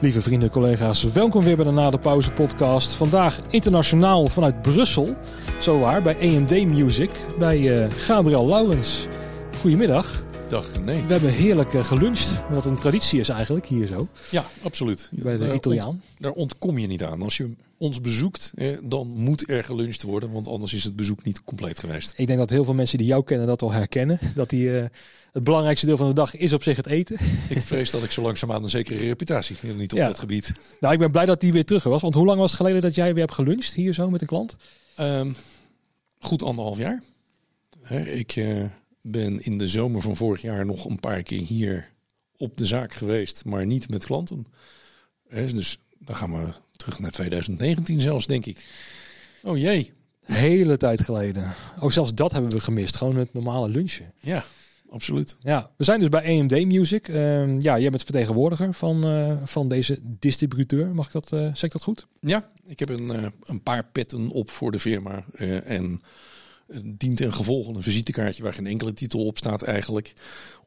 Lieve vrienden, collega's, welkom weer bij de Na de Pauze podcast. Vandaag internationaal vanuit Brussel, zo waar, bij AMD Music, bij uh, Gabriel Laurens. Goedemiddag. Dag, nee. We hebben heerlijk uh, geluncht, wat een traditie is eigenlijk hier zo. Ja, absoluut. Bij de Italiaan. daar ontkom je niet aan. Als je ons bezoekt, eh, dan moet er geluncht worden, want anders is het bezoek niet compleet geweest. Ik denk dat heel veel mensen die jou kennen dat wel herkennen. Dat die, uh, het belangrijkste deel van de dag is op zich het eten. Ik vrees dat ik zo langzaamaan een zekere reputatie niet op ja. dat gebied. Nou, ik ben blij dat die weer terug was. Want hoe lang was het geleden dat jij weer hebt geluncht hier zo met een klant? Um, goed anderhalf jaar. ik uh, ben in de zomer van vorig jaar nog een paar keer hier op de zaak geweest, maar niet met klanten. dus dan gaan we terug naar 2019 zelfs, denk ik. Oh jee. Hele tijd geleden. Ook zelfs dat hebben we gemist. Gewoon het normale lunchen. Ja, absoluut. Ja, we zijn dus bij AMD Music. Uh, ja, jij bent vertegenwoordiger van, uh, van deze distributeur. Mag ik dat, uh, zeg ik dat goed? Ja, ik heb een, uh, een paar petten op voor de firma. en dient ten gevolge een visitekaartje waar geen enkele titel op staat eigenlijk.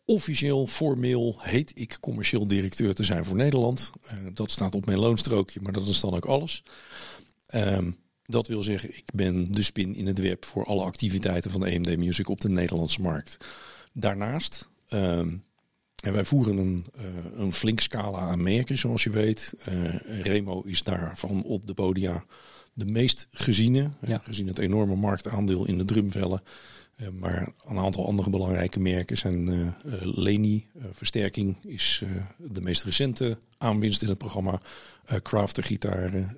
Officieel, formeel heet ik commercieel directeur te zijn voor Nederland. Uh, dat staat op mijn loonstrookje, maar dat is dan ook alles. Uh, dat wil zeggen, ik ben de spin in het web voor alle activiteiten van de AMD Music op de Nederlandse markt. Daarnaast, uh, en wij voeren een, uh, een flink scala aan merken, zoals je weet. Remo is daarvan op de podia de meest geziene. Ja. Gezien het enorme marktaandeel in de drumvellen. Uh, maar een aantal andere belangrijke merken zijn uh, Leni, uh, versterking is de meest recente aanwinst in het programma. Crafter gitaren,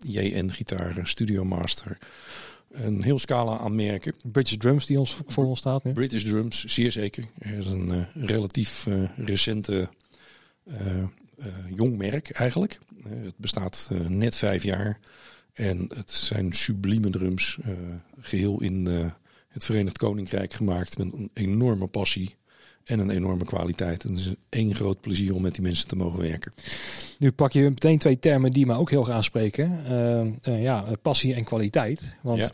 JN gitaren, Studio Master. Een heel scala aan merken. British Drums die ons voor ons staat nu. British Drums, zeer zeker. Er is een relatief recente jong merk eigenlijk. het bestaat net vijf jaar. En het zijn sublieme drums, uh, geheel in uh, het Verenigd Koninkrijk gemaakt met een enorme passie en een enorme kwaliteit. En het is één groot plezier om met die mensen te mogen werken. Nu pak je meteen twee termen die me ook heel graag aanspreken. Uh, ja, passie en kwaliteit. Want ja.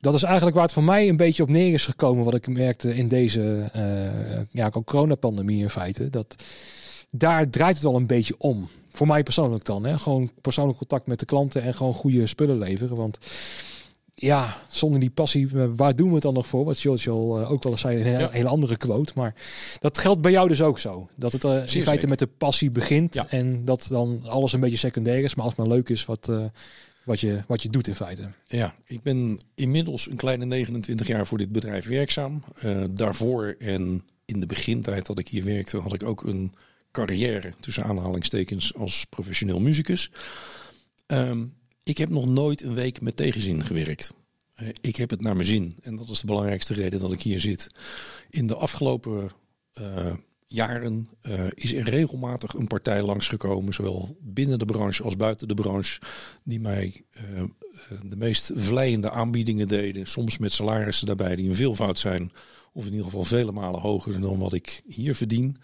dat is eigenlijk waar het voor mij een beetje op neer is gekomen. Wat ik merkte in deze ja, coronapandemie in feite. Dat daar draait het wel een beetje om. Voor mij persoonlijk dan. Hè? Gewoon persoonlijk contact met de klanten en gewoon goede spullen leveren. Want ja, zonder die passie, eh, waar doen we het dan nog voor? Wat George al uh, ook wel eens zei, een hele, hele andere quote. Maar dat geldt bij jou dus ook zo. Dat het uh, in feite zeker. met de passie begint. Ja. En dat dan alles een beetje secundair is. Maar als het maar leuk is wat, uh, wat, je, wat je doet in feite. Ja, ik ben inmiddels een kleine 29 jaar voor dit bedrijf werkzaam. daarvoor en in de begintijd dat ik hier werkte, had ik ook een carrière, tussen aanhalingstekens, als professioneel muzikus. Um, ik heb nog nooit een week met tegenzin gewerkt. Uh, ik heb het naar mijn zin. En dat is de belangrijkste reden dat ik hier zit. In de afgelopen uh, jaren uh, is er regelmatig een partij langsgekomen, zowel binnen de branche als buiten de branche, die mij de meest vleiende aanbiedingen deden. Soms met salarissen daarbij die een veelvoud zijn, of in ieder geval vele malen hoger dan wat ik hier verdien.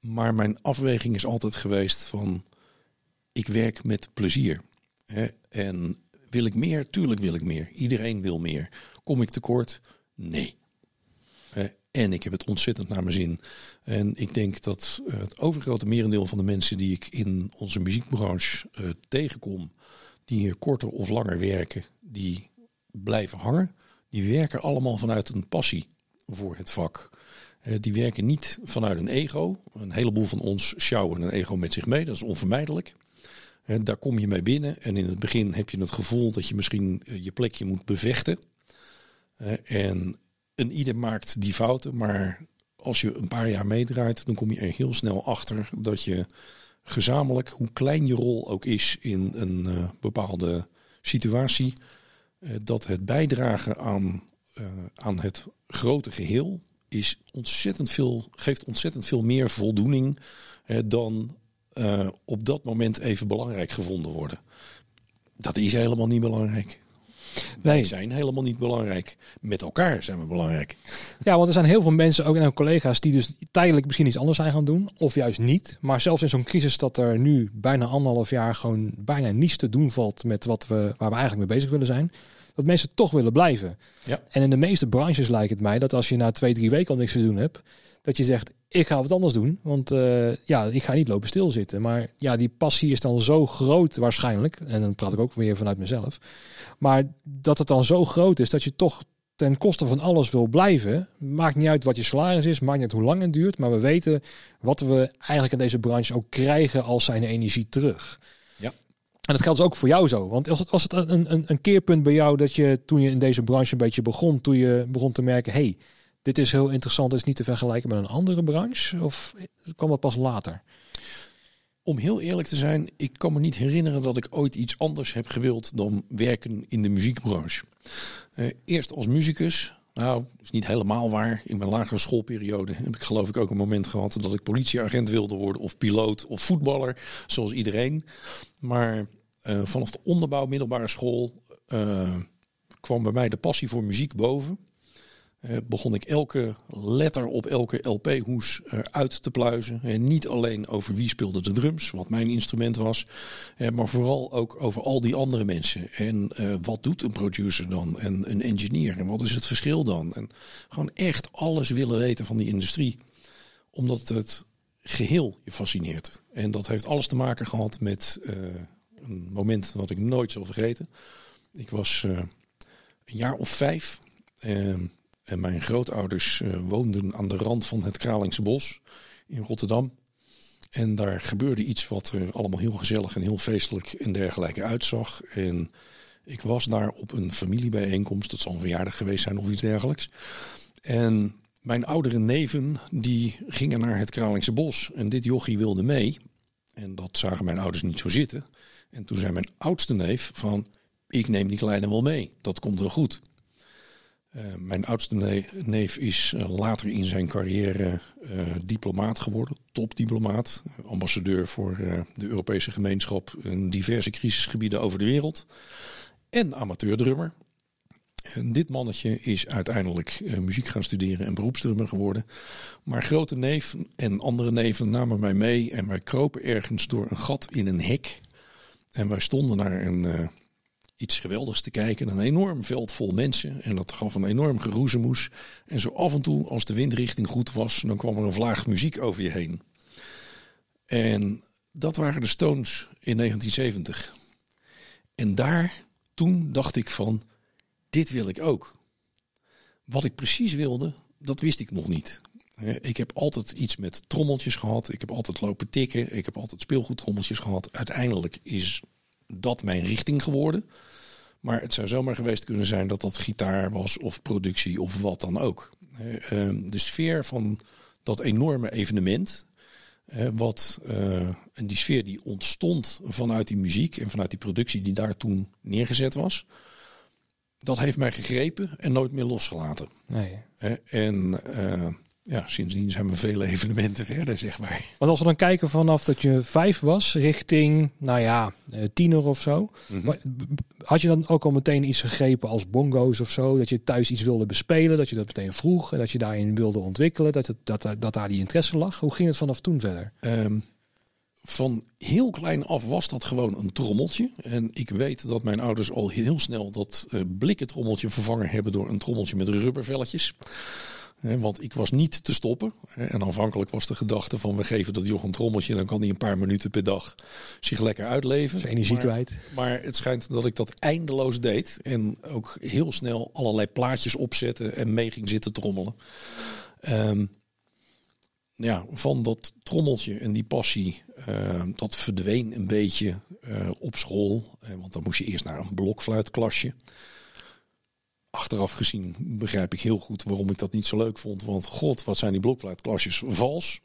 Maar mijn afweging is altijd geweest van ik werk met plezier. Hè? En wil ik meer? Tuurlijk wil ik meer. Iedereen wil meer. Kom ik tekort? Nee. En ik heb het ontzettend naar mijn zin. En ik denk dat het overgrote merendeel van de mensen die ik in onze muziekbranche uh, tegenkom, die hier korter of langer werken, die blijven hangen. Die werken allemaal vanuit een passie voor het vak. Eh, die werken niet vanuit een ego. Een heleboel van ons sjouwen een ego met zich mee. Dat is onvermijdelijk. Eh, daar kom je mee binnen. En in het begin heb je het gevoel dat je misschien eh, je plekje moet bevechten. En een ieder maakt die fouten. Maar als je een paar jaar meedraait, dan kom je er heel snel achter dat je gezamenlijk, hoe klein je rol ook is in een bepaalde situatie, dat het bijdragen aan, aan het grote geheel is ontzettend veel, geeft ontzettend veel meer voldoening hè, dan uh, op dat moment even belangrijk gevonden worden. Dat is helemaal niet belangrijk. Wij zijn helemaal niet belangrijk. Met elkaar zijn we belangrijk. Ja, want er zijn heel veel mensen, ook en collega's, die dus tijdelijk misschien iets anders zijn gaan doen. Of juist niet. Maar zelfs in zo'n crisis dat er nu bijna anderhalf jaar gewoon bijna niets te doen valt met wat we, waar we eigenlijk mee bezig willen zijn dat mensen toch willen blijven. Ja. En in de meeste branches lijkt het mij dat als je na twee, drie weken al niks te doen hebt, dat je zegt, ik ga wat anders doen. Want uh, ja, ik ga niet lopen stilzitten. Maar ja, die passie is dan zo groot waarschijnlijk. En dan praat ik ook weer vanuit mezelf. Maar dat het dan zo groot is dat je toch ten koste van alles wil blijven. Maakt niet uit wat je salaris is, maakt niet uit hoe lang het duurt. Maar we weten wat we eigenlijk in deze branche ook krijgen als zijn energie terug. En dat geldt dus ook voor jou zo. Want als het, het een, een, een keerpunt bij jou dat je toen je in deze branche een beetje begon, toen je begon te merken, hey, dit is heel interessant, het is niet te vergelijken met een andere branche? Of kwam dat pas later? Om heel eerlijk te zijn, ik kan me niet herinneren dat ik ooit iets anders heb gewild dan werken in de muziekbranche. Uh, eerst als muzikus. Nou, dat is niet helemaal waar. In mijn lagere schoolperiode heb ik geloof ik ook een moment gehad dat ik politieagent wilde worden of piloot of voetballer, zoals iedereen. Maar uh, vanaf de onderbouw, middelbare school, uh, kwam bij mij de passie voor muziek boven. Uh, begon ik elke letter op elke LP-hoes uit te pluizen. En niet alleen over wie speelde de drums, wat mijn instrument was, maar vooral ook over al die andere mensen. En wat doet een producer dan? En een engineer? En wat is het verschil dan? En gewoon echt alles willen weten van die industrie. Omdat het geheel je fascineert. En dat heeft alles te maken gehad met een moment wat ik nooit zal vergeten. Ik was een jaar of vijf. Ehm, en mijn grootouders uh, woonden aan de rand van het Kralingse Bos in Rotterdam. En daar gebeurde iets wat er allemaal heel gezellig en heel feestelijk en dergelijke uitzag. En ik was daar op een familiebijeenkomst, dat zal een verjaardag geweest zijn of iets dergelijks. En mijn oudere neven, die gingen naar het Kralingse Bos. En dit jochie wilde mee. En dat zagen mijn ouders niet zo zitten. En toen zei mijn oudste neef van, ik neem die kleine wel mee. Dat komt wel goed. Uh, mijn oudste neef is uh, later in zijn carrière uh, diplomaat geworden, topdiplomaat, ambassadeur voor de Europese gemeenschap in diverse crisisgebieden over de wereld en amateurdrummer. En dit mannetje is uiteindelijk muziek gaan studeren en beroepsdrummer geworden. Maar grote neef en andere neven namen mij mee en wij kropen ergens door een gat in een hek. En wij stonden naar een iets geweldigs te kijken. Een enorm veld vol mensen. En dat gaf een enorm geroezemoes. En zo af en toe, als de windrichting goed was, dan kwam er een vlaag muziek over je heen. En dat waren de Stones in 1970. En daar, toen dacht ik van, dit wil ik ook. Wat ik precies wilde, dat wist ik nog niet. Ik heb altijd iets met trommeltjes gehad. Ik heb altijd lopen tikken. Ik heb altijd speelgoedtrommeltjes gehad. Uiteindelijk is dat mijn richting geworden. Maar het zou zomaar geweest kunnen zijn dat dat gitaar was of productie of wat dan ook. Ehm, de sfeer van dat enorme evenement, wat, eh, en die sfeer die ontstond vanuit die muziek en vanuit die productie die daar toen neergezet was, dat heeft mij gegrepen en nooit meer losgelaten. Nee. En ja, sindsdien zijn we vele evenementen verder, zeg maar. Want als we dan kijken vanaf dat je vijf was, richting, nou ja, eh, tiener of zo. Mm Had je dan ook al meteen iets gegrepen als bongo's of zo? Dat je thuis iets wilde bespelen, dat je dat meteen vroeg en dat je daarin wilde ontwikkelen, dat, het, dat, dat daar die interesse lag? Hoe ging het vanaf toen verder? Um, van heel klein af was dat gewoon een trommeltje. En ik weet dat mijn ouders al heel snel dat uh, blikken trommeltje vervangen hebben door een trommeltje met rubbervelletjes want ik was niet te stoppen. En aanvankelijk was de gedachte van we geven dat joch een trommeltje... dan kan hij een paar minuten per dag zich lekker uitleven. Zijn energie maar, kwijt. Maar het schijnt dat ik dat eindeloos deed. En ook heel snel allerlei plaatjes opzetten en mee ging zitten trommelen. Um, ja, van dat trommeltje en die passie, uh, dat verdween een beetje uh, op school. Want dan moest je eerst naar een blokfluitklasje achteraf gezien begrijp ik heel goed waarom ik dat niet zo leuk vond. Want god, wat zijn die blokfluitklasjes vals.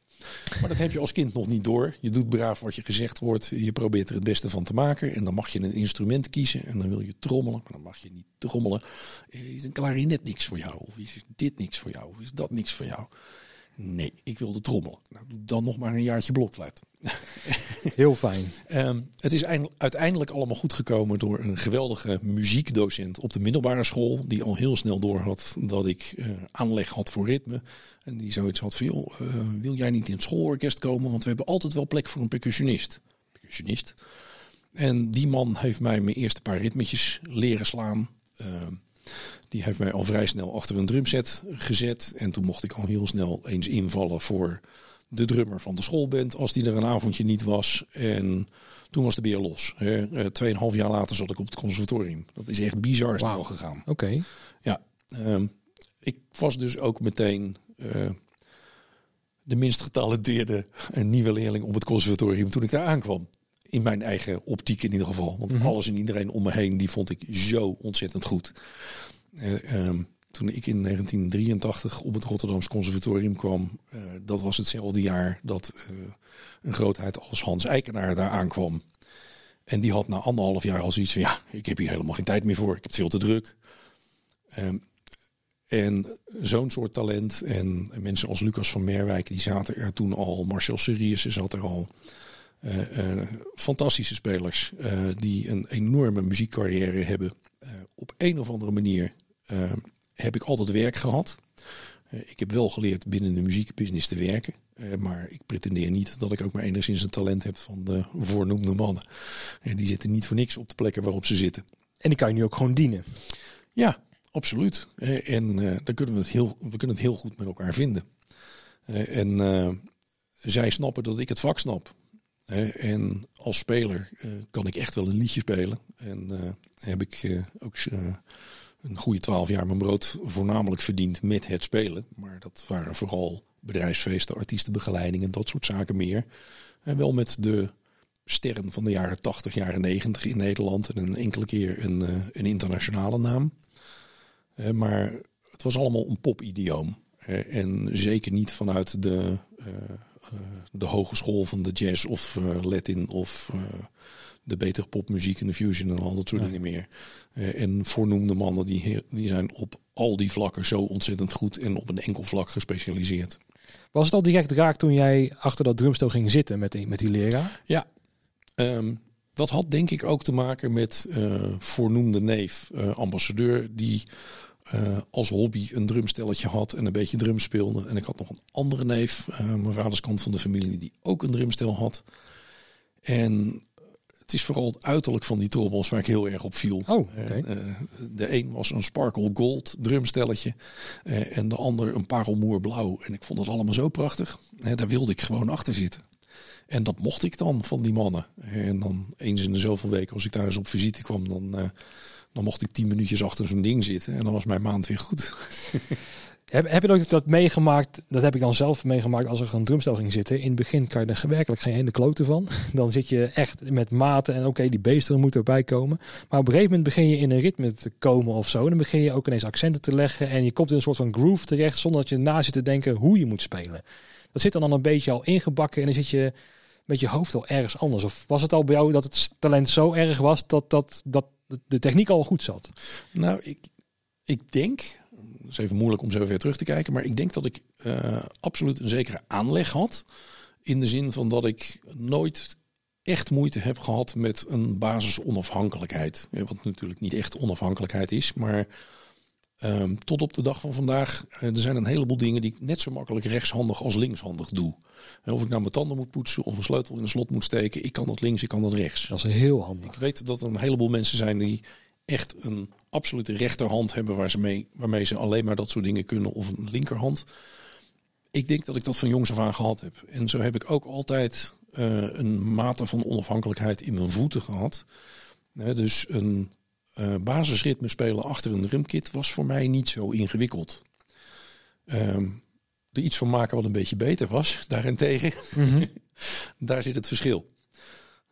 Maar dat heb je als kind nog niet door. Je doet braaf wat je gezegd wordt. Je probeert er het beste van te maken. En dan mag je een instrument kiezen. En dan wil je trommelen. Maar dan mag je niet trommelen. Is een klarinet niks voor jou? Of is dit niks voor jou? Of is dat niks voor jou? Nee, ik wilde trommelen. Nou, dan nog maar een jaartje blokfluit. Heel fijn. um, het is uiteindelijk allemaal goed gekomen door een geweldige muziekdocent op de middelbare school. Die al heel snel door had dat ik uh, aanleg had voor ritme. En die zoiets had van, joh, uh, wil jij niet in het schoolorkest komen? Want we hebben altijd wel plek voor een percussionist. Percussionist. En die man heeft mij mijn eerste paar ritmetjes leren slaan. Uh, Die heeft mij al vrij snel achter een drumset gezet. En toen mocht ik al heel snel eens invallen voor de drummer van de schoolband. Als die er een avondje niet was. En toen was de beer los. Uh, tweeënhalf jaar later zat ik op het conservatorium. Dat is echt bizar snel wow. gegaan. Oké. Ja, uh, ik was dus ook meteen uh, de minst getalenteerde nieuwe leerling op het conservatorium toen ik daar aankwam. In mijn eigen optiek in ieder geval. Want mm -hmm. alles en iedereen om me heen, die vond ik zo ontzettend goed. Uh, um, toen ik in 1983 op het Rotterdamse Conservatorium kwam, uh, dat was hetzelfde jaar dat uh, een grootheid als Hans Eikenaar daar aankwam. En die had na anderhalf jaar al zoiets van, ja, ik heb hier helemaal geen tijd meer voor. Ik heb het veel te druk. Um, en zo'n soort talent en mensen als Lucas van Merwijk, die zaten er toen al. Marcel Serius zat er al. Uh, uh, fantastische spelers uh, die een enorme muziekcarrière hebben. op een of andere manier heb ik altijd werk gehad. ik heb wel geleerd binnen de muziekbusiness te werken. maar ik pretendeer niet dat ik ook maar enigszins een talent heb van de voornoemde mannen. die zitten niet voor niks op de plekken waarop ze zitten. En die kan je nu ook gewoon dienen. Ja, absoluut. En uh, dan kunnen we het heel, we kunnen het heel goed met elkaar vinden. Uh, en uh, zij snappen dat ik het vak snap. En als speler kan ik echt wel een liedje spelen. En heb ik ook een goede twaalf jaar mijn brood voornamelijk verdiend met het spelen. Maar dat waren vooral bedrijfsfeesten, artiestenbegeleidingen, dat soort zaken meer. En wel met de sterren van de jaren 80, jaren 90 in Nederland. En een enkele keer een, een internationale naam. Maar het was allemaal een popidioom. En zeker niet vanuit de, de hogeschool van de jazz of Latin of de betere popmuziek en de fusion en al dat soort ja. dingen meer. En voornoemde mannen die, die zijn op al die vlakken zo ontzettend goed en op een enkel vlak gespecialiseerd. Was het al direct raak toen jij achter dat drumstel ging zitten met die, met die leraar? Ja, um, dat had denk ik ook te maken met uh, voornoemde neef, uh, ambassadeur, die uh, als hobby een drumstelletje had en een beetje drum speelde. En ik had nog een andere neef, mijn vaders kant van de familie, die ook een drumstel had. En het is vooral het uiterlijk van die trommels waar ik heel erg op viel. Oh, okay. de een was een Sparkle Gold drumstelletje en de ander een parelmoer blauw. En ik vond het allemaal zo prachtig. daar wilde ik gewoon achter zitten. En dat mocht ik dan van die mannen. En dan eens in de zoveel weken, als ik thuis op visite kwam, dan, uh, dan mocht ik tien minuutjes achter zo'n ding zitten. En dan was mijn maand weer goed. heb, heb je ook dat meegemaakt? Dat heb ik dan zelf meegemaakt als er een drumstel ging zitten. In het begin kan je er werkelijk geen ene klote van. Dan zit je echt met maten en oké, die beesten moeten erbij komen. Maar op een gegeven moment begin je in een ritme te komen of zo. En dan begin je ook ineens accenten te leggen. En je komt in een soort van groove terecht zonder dat je na zit te denken hoe je moet spelen. Dat zit dan, dan een beetje al ingebakken en dan zit je met je hoofd al ergens anders? Of was het al bij jou dat het talent zo erg was dat, dat, dat de techniek al goed zat? Nou, ik, ik denk, het is even moeilijk om zo ver terug te kijken, maar ik denk dat ik uh, absoluut een zekere aanleg had. In de zin van dat ik nooit echt moeite heb gehad met een basis onafhankelijkheid. Wat natuurlijk niet echt onafhankelijkheid is, maar Um, tot op de dag van vandaag, uh, er zijn een heleboel dingen die ik net zo makkelijk rechtshandig als linkshandig doe. of ik nou mijn tanden moet poetsen of een sleutel in een slot moet steken, ik kan dat links, ik kan dat rechts. Dat is heel handig. Ik weet dat er een heleboel mensen zijn die echt een absolute rechterhand hebben waar ze mee, waarmee ze alleen maar dat soort dingen kunnen of een linkerhand. Ik denk dat ik dat van jongs af aan gehad heb. En zo heb ik ook altijd uh, een mate van onafhankelijkheid in mijn voeten gehad. Dus een uh, basisritme spelen achter een drumkit was voor mij niet zo ingewikkeld. Um, er iets van maken wat een beetje beter was, daarentegen, mm -hmm. daar zit het verschil.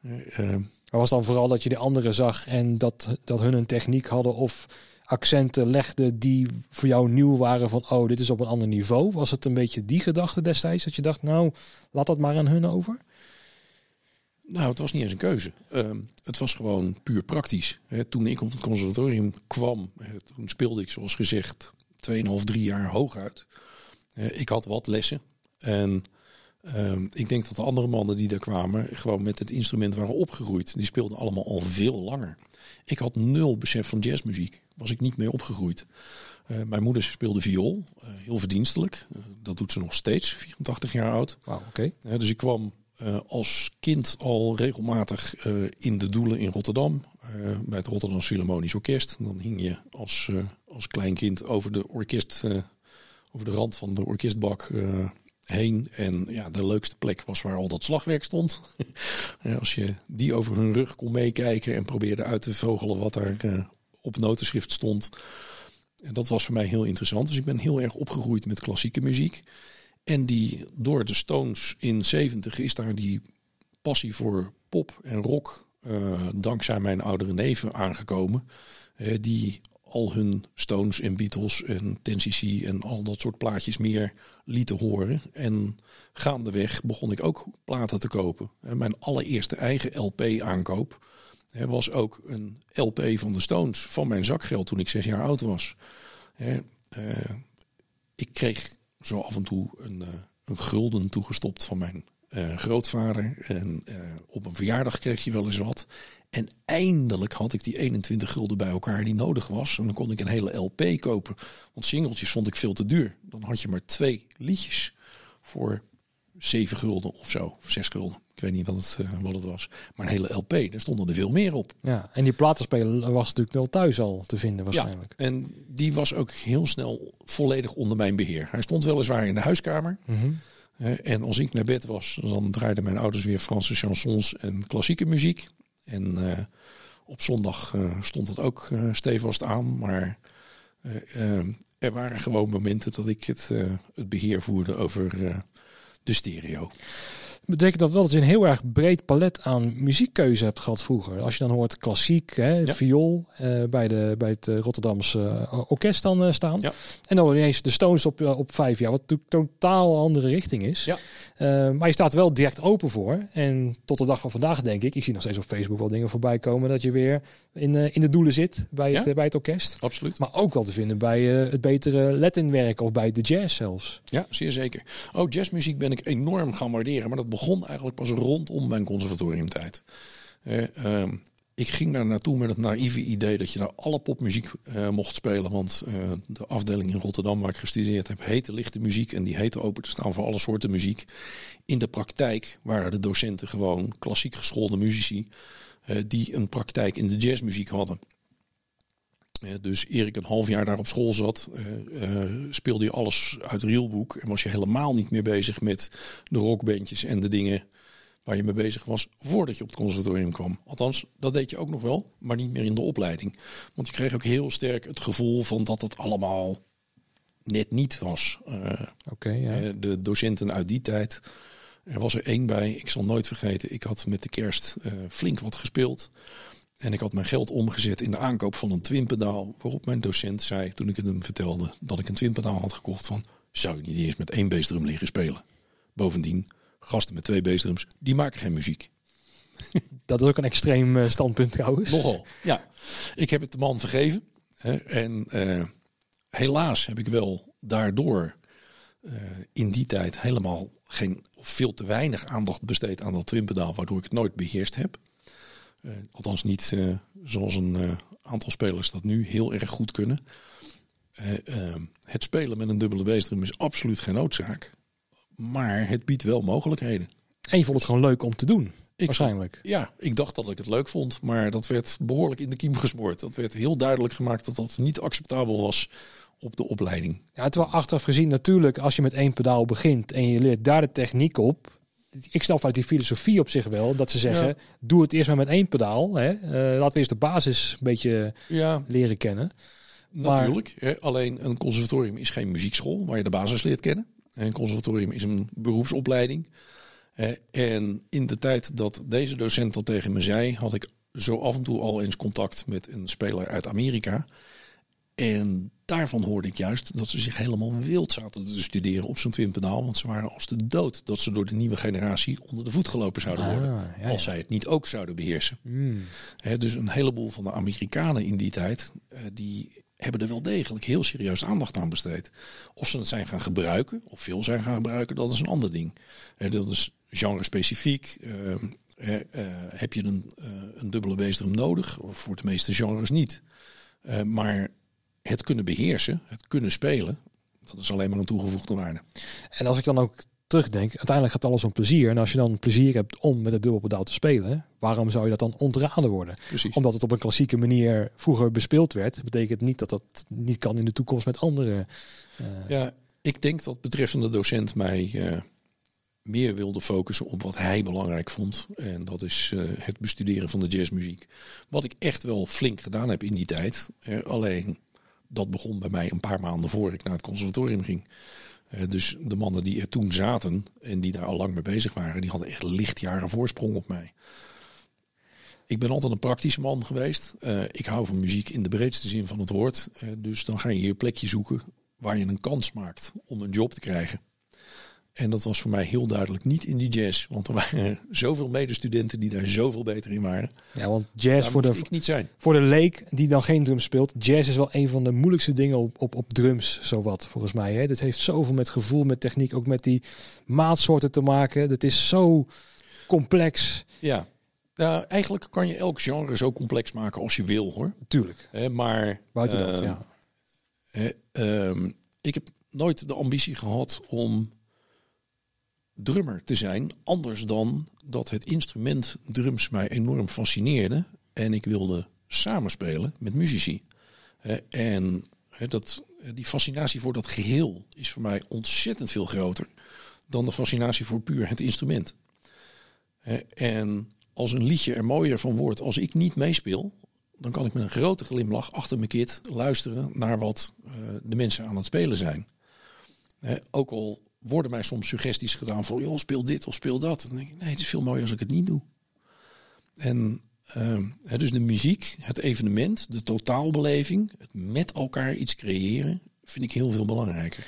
Uh, maar was dan vooral dat je de anderen zag en dat, dat hun een techniek hadden of accenten legden die voor jou nieuw waren van oh, dit is op een ander niveau? Was het een beetje die gedachte destijds dat je dacht, nou, laat dat maar aan hun over? Nou, het was niet eens een keuze. Uh, het was gewoon puur praktisch. He, toen ik op het conservatorium kwam, he, toen speelde ik zoals gezegd 2,5, 3 jaar hooguit. Uh, ik had wat lessen. En uh, ik denk dat de andere mannen die daar kwamen, gewoon met het instrument waren opgegroeid. Die speelden allemaal al veel langer. Ik had nul besef van jazzmuziek. Was ik niet mee opgegroeid. Uh, mijn moeder speelde viool, uh, heel verdienstelijk. Uh, dat doet ze nog steeds, 84 jaar oud. Wow, oké. dus ik kwam uh, als kind al regelmatig uh, in de doelen in Rotterdam. Uh, bij het Rotterdam Philharmonisch Orkest. Dan hing je als, als klein kind over de orkest, over de rand van de orkestbak heen. En ja, de leukste plek was waar al dat slagwerk stond. als je die over hun rug kon meekijken en probeerde uit te vogelen wat daar op notenschrift stond. En dat was voor mij heel interessant. Dus ik ben heel erg opgegroeid met klassieke muziek. En die door de Stones in 70 is daar die passie voor pop en rock uh, dankzij mijn oudere neven aangekomen. Uh, die al hun Stones en Beatles en Ten en al dat soort plaatjes meer lieten horen. En gaandeweg begon ik ook platen te kopen. Uh, mijn allereerste eigen LP aankoop was ook een LP van de Stones van mijn zakgeld toen ik zes jaar oud was. ik kreeg zo af en toe een, een gulden toegestopt van mijn uh, grootvader. En uh, op een verjaardag kreeg je wel eens wat. En eindelijk had ik die 21 gulden bij elkaar die nodig was. En dan kon ik een hele LP kopen. Want singeltjes vond ik veel te duur. Dan had je maar twee liedjes voor 7 gulden of zo. Of 6 gulden. Ik weet niet wat het, uh, wat het was. Maar een hele LP, daar stonden er veel meer op. Ja, en die platenspeler was natuurlijk wel thuis al te vinden waarschijnlijk. Ja, en die was ook heel snel volledig onder mijn beheer. Hij stond weliswaar in de huiskamer. Mm -hmm. En als ik naar bed was, dan draaiden mijn ouders weer Franse chansons en klassieke muziek. En uh, op zondag stond het ook stevast aan. Maar er waren gewoon momenten dat ik het, het beheer voerde over de stereo betekent dat wel dat je een heel erg breed palet aan muziekkeuze hebt gehad vroeger. Als je dan hoort klassiek, hè, ja. viool uh, bij, de, bij het Rotterdamse uh, orkest dan uh, staan. Ja. En dan ineens de Stones op, op vijf jaar, wat natuurlijk totaal andere richting is. Ja. maar je staat wel direct open voor. En tot de dag van vandaag denk ik, ik zie nog steeds op Facebook wel dingen voorbij komen dat je weer in, in de doelen zit bij het, bij het orkest. Absoluut. Maar ook wel te vinden bij het betere Latinwerk of bij de jazz zelfs. Ja, zeer zeker. Ook oh, jazzmuziek ben ik enorm gaan waarderen, maar dat begon eigenlijk pas rondom mijn conservatoriumtijd. Uh, ik ging daar naartoe met het naïeve idee dat je naar alle popmuziek uh, mocht spelen. Want uh, de afdeling in Rotterdam waar ik gestudeerd heb heette lichte muziek. En die heette open te staan voor alle soorten muziek. In de praktijk waren de docenten gewoon klassiek geschoolde muzici. Die een praktijk in de jazzmuziek hadden. Dus eer ik een half jaar daar op school zat, speelde je alles uit rielboek. En was je helemaal niet meer bezig met de rockbandjes en de dingen waar je mee bezig was voordat je op het conservatorium kwam. Althans, dat deed je ook nog wel, maar niet meer in de opleiding. Want je kreeg ook heel sterk het gevoel van dat het allemaal net niet was. Uh, ja. De docenten uit die tijd, er was er één bij, ik zal nooit vergeten, ik had met de kerst flink wat gespeeld. En ik had mijn geld omgezet in de aankoop van een twinpedaal. Waarop mijn docent zei, toen ik het hem vertelde, dat ik een twinpedaal had gekocht van... zou je niet eerst met één beestdrum liggen spelen? Bovendien, gasten met twee bassdrums, die maken geen muziek. Dat is ook een extreem uh, standpunt trouwens. Nogal, ja. Ik heb het de man vergeven. Hè, en uh, helaas heb ik wel daardoor uh, in die tijd helemaal geen, veel te weinig aandacht besteed aan dat twinpedaal, waardoor ik het nooit beheerst heb. Althans niet zoals een aantal spelers dat nu heel erg goed kunnen. het spelen met een dubbele bassdrum is absoluut geen noodzaak. Maar het biedt wel mogelijkheden. En je vond het gewoon leuk om te doen. Ik waarschijnlijk. ja, ik dacht dat ik het leuk vond, maar dat werd behoorlijk in de kiem gesmoord. Dat werd heel duidelijk gemaakt dat dat niet acceptabel was op de opleiding. Ja, terwijl achteraf gezien natuurlijk, als je met één pedaal begint en je leert daar de techniek op. Ik snap uit die filosofie op zich wel dat ze zeggen: doe het eerst maar met één pedaal. Hè. Uh, laten we eerst de basis een beetje ja. leren kennen. Natuurlijk. Hè, alleen een conservatorium is geen muziekschool waar je de basis leert kennen. Een conservatorium is een beroepsopleiding. En in de tijd dat deze docent dat tegen me zei, had ik zo af en toe al eens contact met een speler uit Amerika. En daarvan hoorde ik juist dat ze zich helemaal wild zaten te studeren op zo'n twinpedaal. Want ze waren als de dood dat ze door de nieuwe generatie onder de voet gelopen zouden worden. Ah, ja, ja. Als zij het niet ook zouden beheersen. Mm. dus een heleboel van de Amerikanen in die tijd, eh, die hebben er wel degelijk heel serieus aandacht aan besteed. Of ze het zijn gaan gebruiken, of veel zijn gaan gebruiken, dat is een ander ding. dat is genre specifiek. Uh, heb je een, uh, een dubbele bassdrum nodig? Voor de meeste genres niet. Maar het kunnen beheersen, het kunnen spelen, dat is alleen maar een toegevoegde waarde. En als ik dan ook terugdenk, uiteindelijk gaat alles om plezier. En als je dan plezier hebt om met het dubbelpedaal te spelen, waarom zou je dat dan ontraden worden? Precies. Omdat het op een klassieke manier vroeger bespeeld werd, betekent niet dat dat niet kan in de toekomst met andere. Uh... Ja, ik denk dat betreffende docent mij uh, meer wilde focussen op wat hij belangrijk vond. En dat is uh, het bestuderen van de jazzmuziek. Wat ik echt wel flink gedaan heb in die tijd. alleen dat begon bij mij een paar maanden voor ik naar het conservatorium ging. Uh, dus de mannen die er toen zaten en die daar al lang mee bezig waren, die hadden echt lichtjaren voorsprong op mij. Ik ben altijd een praktische man geweest. Uh, ik hou van muziek in de breedste zin van het woord. Uh, dus dan ga je je plekje zoeken waar je een kans maakt om een job te krijgen. En dat was voor mij heel duidelijk niet in die jazz. Want er waren zoveel medestudenten die daar zoveel beter in waren. Ja, want jazz voor de, ik niet zijn. voor de leek die dan geen drums speelt. Jazz is wel een van de moeilijkste dingen op, op, op drums, zowat volgens mij. Hè. Het heeft zoveel met gevoel, met techniek, ook met die maatsoorten te maken. Het is zo complex. Ja, nou, eigenlijk kan je elk genre zo complex maken als je wil hoor. Tuurlijk. Hè, maar buiten dat, uh, ja. Uh, ik heb nooit de ambitie gehad om drummer te zijn. Anders dan dat het instrument drums mij enorm fascineerde. En ik wilde samenspelen met muzici. En dat, die fascinatie voor dat geheel is voor mij ontzettend veel groter dan de fascinatie voor puur het instrument. En als een liedje er mooier van wordt als ik niet meespeel, dan kan ik met een grote glimlach achter mijn kit luisteren naar wat de mensen aan het spelen zijn. Ook al worden mij soms suggesties gedaan van, joh, speel dit of speel dat. Dan denk ik, nee, het is veel mooier als ik het niet doe. En uh, dus de muziek, het evenement, de totaalbeleving, het met elkaar iets creëren, vind ik heel veel belangrijker.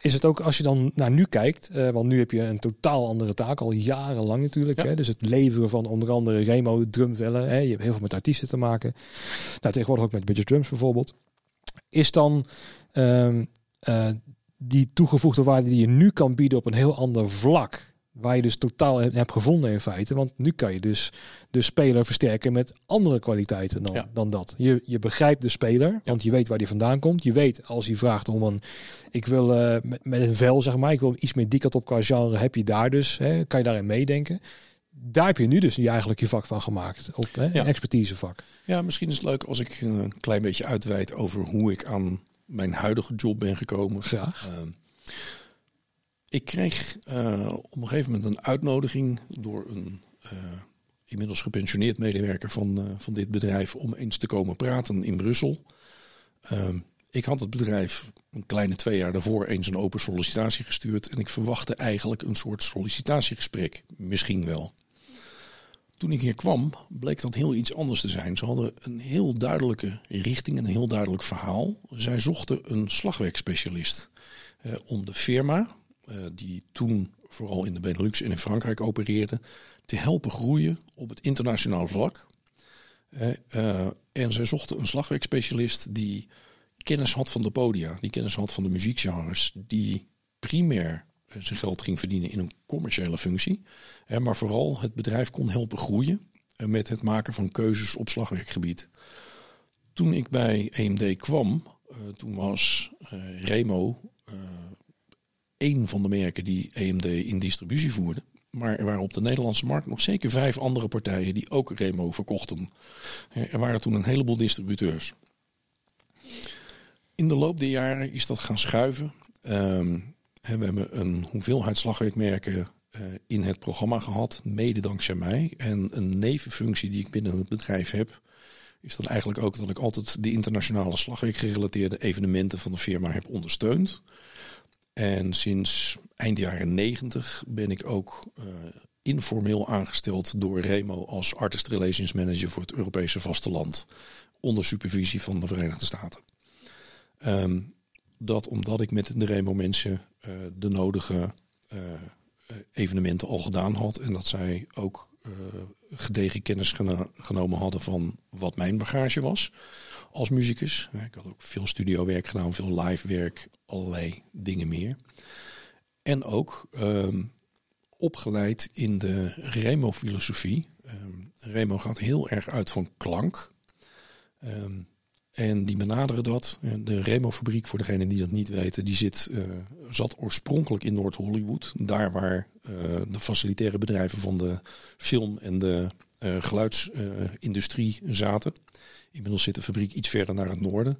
Is het ook als je dan naar nu kijkt, uh, want nu heb je een totaal andere taak, al jarenlang natuurlijk. Ja. Hè? Dus het leveren van onder andere Remo drumvellen. Hè? Je hebt heel veel met artiesten te maken. Nou, tegenwoordig ook met Budget Drums bijvoorbeeld. Is dan uh, uh, die toegevoegde waarde die je nu kan bieden op een heel ander vlak. Waar je dus totaal hebt gevonden in feite. Want nu kan je dus de speler versterken met andere kwaliteiten dan, Ja. dan dat. Je, je begrijpt de speler, want je weet waar die vandaan komt. Je weet als hij vraagt om een, ik wil eh, met, met een vel zeg maar, ik wil iets meer die kant op qua genre. Heb je daar dus, hè, kan je daarin meedenken. Daar heb je nu dus je eigenlijk je vak van gemaakt. Op hè, Ja. expertisevak. Ja, misschien is het leuk als ik een klein beetje uitweid over hoe ik aan mijn huidige job ben gekomen. Graag. Ehm, ik kreeg eh, op een gegeven moment een uitnodiging door een eh, inmiddels gepensioneerd medewerker van, eh, van dit bedrijf om eens te komen praten in Brussel. Ehm, ik had het bedrijf een kleine twee jaar daarvoor eens een open sollicitatie gestuurd en ik verwachtte eigenlijk een soort sollicitatiegesprek. Misschien wel. Toen ik hier kwam, bleek dat heel iets anders te zijn. Ze hadden een heel duidelijke richting, een heel duidelijk verhaal. Zij zochten een slagwerkspecialist eh, om de firma, eh, die toen vooral in de Benelux en in Frankrijk opereerde, te helpen groeien op het internationaal vlak. Eh, eh, en zij zochten een slagwerkspecialist die kennis had van de podia, die kennis had van de muziekgenres, die primair zijn geld ging verdienen in een commerciële functie, eh, maar vooral het bedrijf kon helpen groeien eh, met het maken van keuzes op slagwerkgebied. Toen ik bij EMD kwam, eh, toen was eh, Remo eh, één van de merken die EMD in distributie voerde. Maar er waren op de Nederlandse markt nog zeker vijf andere partijen die ook Remo verkochten. Eh, Er waren toen een heleboel distributeurs. In de loop der jaren is dat gaan schuiven. Ehm, we hebben een hoeveelheid slagwerkmerken eh, in het programma gehad, mede dankzij mij. En een nevenfunctie die ik binnen het bedrijf heb, is dan eigenlijk ook dat ik altijd de internationale slagwerkgerelateerde evenementen van de firma heb ondersteund. En sinds eind jaren 90 ben ik ook eh, informeel aangesteld door Remo als Artist Relations Manager voor het Europese vasteland. Onder supervisie van de Verenigde Staten. Ehm, dat omdat ik met de Remo mensen eh, de nodige eh, eh, evenementen al gedaan had. En dat zij ook gedegen kennis genomen hadden van wat mijn bagage was als muzikus. Ik had ook veel studiowerk gedaan, veel live werk, allerlei dingen meer. En ook ehm, opgeleid in de Remo-filosofie. Ehm, Remo gaat heel erg uit van klank. Ehm, En die benaderen dat. De Remo-fabriek, voor degenen die dat niet weten, die zit, uh, zat oorspronkelijk in Noord-Hollywood. Daar waar uh, de facilitaire bedrijven van de film- en de uh, geluidsindustrie zaten. Inmiddels zit de fabriek iets verder naar het noorden.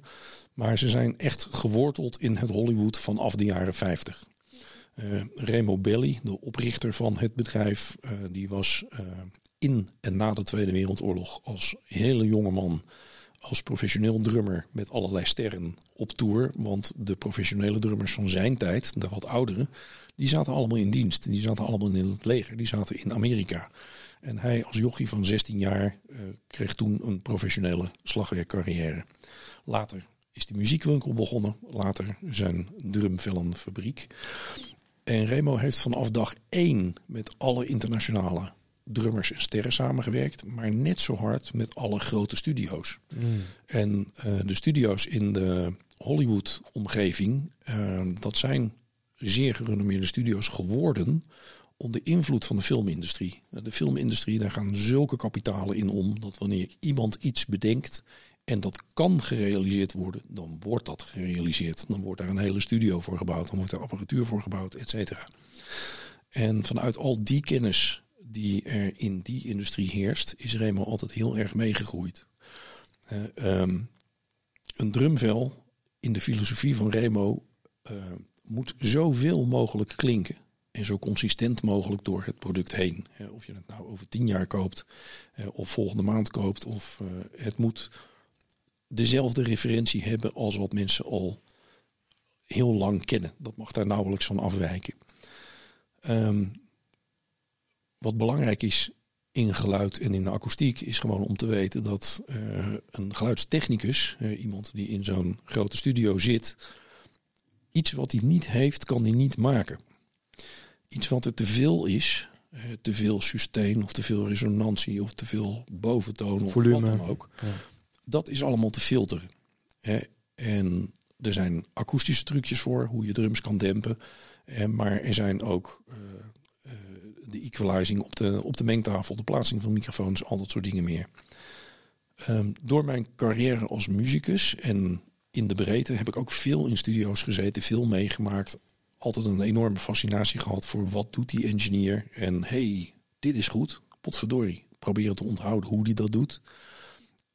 Maar ze zijn echt geworteld in het Hollywood vanaf de jaren 50. Remo Belli, de oprichter van het bedrijf, die was in en na de Tweede Wereldoorlog als hele jonge man als professioneel drummer met allerlei sterren op tour. Want de professionele drummers van zijn tijd, de wat ouderen, die zaten allemaal in dienst. Die zaten allemaal in het leger. Die zaten in Amerika. En hij als jochie van 16 jaar uh, kreeg toen een professionele slagwerkcarrière. Later is die muziekwinkel begonnen. Later zijn drumvellenfabriek. En Remo heeft vanaf dag één met alle internationale drummers en sterren samengewerkt, maar net zo hard met alle grote studio's. Mm. En uh, de studio's in de Hollywood-omgeving, uh, dat zijn zeer gerenommeerde studio's geworden onder invloed van de filmindustrie. De filmindustrie, daar gaan zulke kapitalen in om dat wanneer iemand iets bedenkt en dat kan gerealiseerd worden, dan wordt dat gerealiseerd. Dan wordt daar een hele studio voor gebouwd, dan wordt er apparatuur voor gebouwd, et cetera. En vanuit al die kennis die er in die industrie heerst, is Remo altijd heel erg meegegroeid. Uh, een drumvel in de filosofie van Remo uh, moet zoveel mogelijk klinken. En zo consistent mogelijk door het product heen. Of je het nou over tien jaar koopt, of volgende maand koopt. Of het moet dezelfde referentie hebben als wat mensen al heel lang kennen. Dat mag daar nauwelijks van afwijken. Um, wat belangrijk is in geluid en in de akoestiek is gewoon om te weten dat uh, een geluidstechnicus, uh, iemand die in zo'n grote studio zit, iets wat hij niet heeft, kan hij niet maken. Iets wat er te veel is, uh, te veel sustain of te veel resonantie of te veel boventoon of Volume. wat dan ook, ja. dat is allemaal te filteren. Hè? En er zijn akoestische trucjes voor hoe je drums kan dempen, maar er zijn ook de equalizing op de, op de mengtafel, de plaatsing van microfoons, al dat soort dingen meer. Um, door mijn carrière als muzikus en in de breedte heb ik ook veel in studio's gezeten, veel meegemaakt. Altijd een enorme fascinatie gehad voor wat doet die engineer. En hey, dit is goed, potverdorie. Proberen te onthouden hoe die dat doet.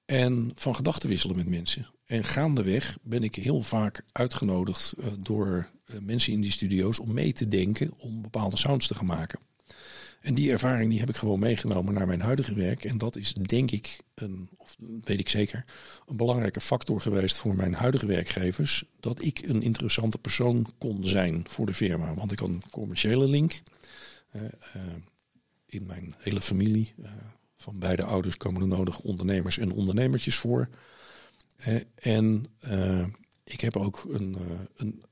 En van gedachten wisselen met mensen. En gaandeweg ben ik heel vaak uitgenodigd uh, door uh, mensen in die studio's om mee te denken om bepaalde sounds te gaan maken. En die ervaring die heb ik gewoon meegenomen naar mijn huidige werk. En dat is denk ik, een, of weet ik zeker, een belangrijke factor geweest voor mijn huidige werkgevers. Dat ik een interessante persoon kon zijn voor de firma. Want ik had een commerciële link. Uh, uh, in mijn hele familie uh, van beide ouders komen er nodig ondernemers en ondernemertjes voor. en ik heb ook een, een,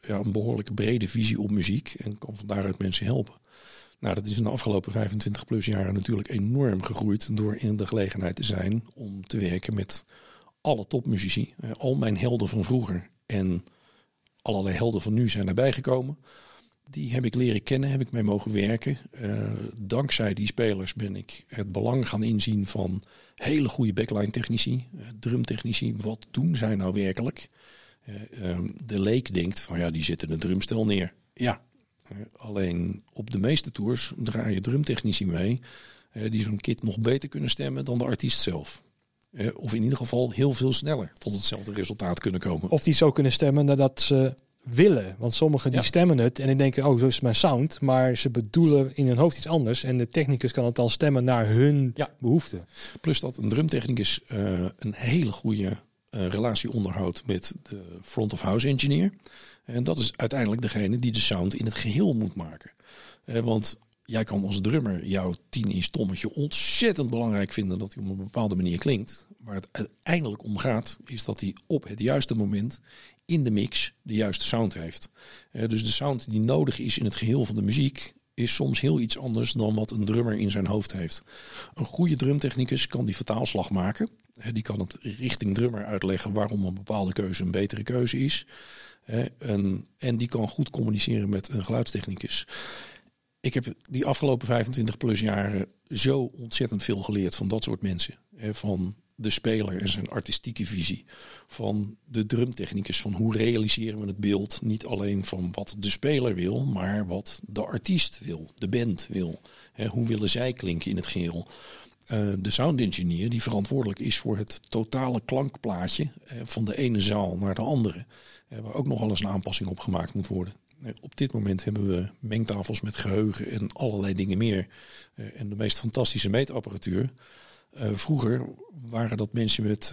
ja, een behoorlijk brede visie op muziek en kan van daaruit mensen helpen. Nou, dat is in de afgelopen 25 plus jaren natuurlijk enorm gegroeid door in de gelegenheid te zijn om te werken met alle topmuzici. Al mijn helden van vroeger en allerlei helden van nu zijn erbij gekomen. Die heb ik leren kennen, heb ik mee mogen werken. Uh, dankzij die spelers ben ik het belang gaan inzien van hele goede backline technici, uh, drumtechnici. Wat doen zij nou werkelijk? Ehm, de leek denkt van ja, die zitten een drumstel neer. Ja, alleen op de meeste tours draai je drumtechnici mee die zo'n kit nog beter kunnen stemmen dan de artiest zelf. Of in ieder geval heel veel sneller tot hetzelfde resultaat kunnen komen. Of die zo kunnen stemmen nadat ze willen. Want sommigen die stemmen het en die denken, oh, zo is mijn sound. Maar ze bedoelen in hun hoofd iets anders. En de technicus kan het dan stemmen naar hun ja. behoeften. Plus dat een drumtechnicus uh, een hele goede uh, relatie onderhoudt met de front of house engineer. En dat is uiteindelijk degene die de sound in het geheel moet maken. Eh, want jij kan als drummer jouw 10 inch tommetje ontzettend belangrijk vinden dat hij op een bepaalde manier klinkt. Waar het uiteindelijk om gaat, is dat hij op het juiste moment in de mix de juiste sound heeft. Eh, dus de sound die nodig is in het geheel van de muziek is soms heel iets anders dan wat een drummer in zijn hoofd heeft. Een goede drumtechnicus kan die vertaalslag maken. Die kan het richting drummer uitleggen waarom een bepaalde keuze een betere keuze is. En, en die kan goed communiceren met een geluidstechnicus. Ik heb die afgelopen 25 plus jaren zo ontzettend veel geleerd van dat soort mensen. Van de speler en zijn artistieke visie. Van de drumtechnicus, van hoe realiseren we het beeld. Niet alleen van wat de speler wil, maar wat de artiest wil, de band wil. hoe willen zij klinken in het geheel. Uh, de sound engineer die verantwoordelijk is voor het totale klankplaatje van de ene zaal naar de andere. Waar ook nog eens een aanpassing op gemaakt moet worden. op dit moment hebben we mengtafels met geheugen en allerlei dingen meer. en de meest fantastische meetapparatuur. vroeger waren dat mensen met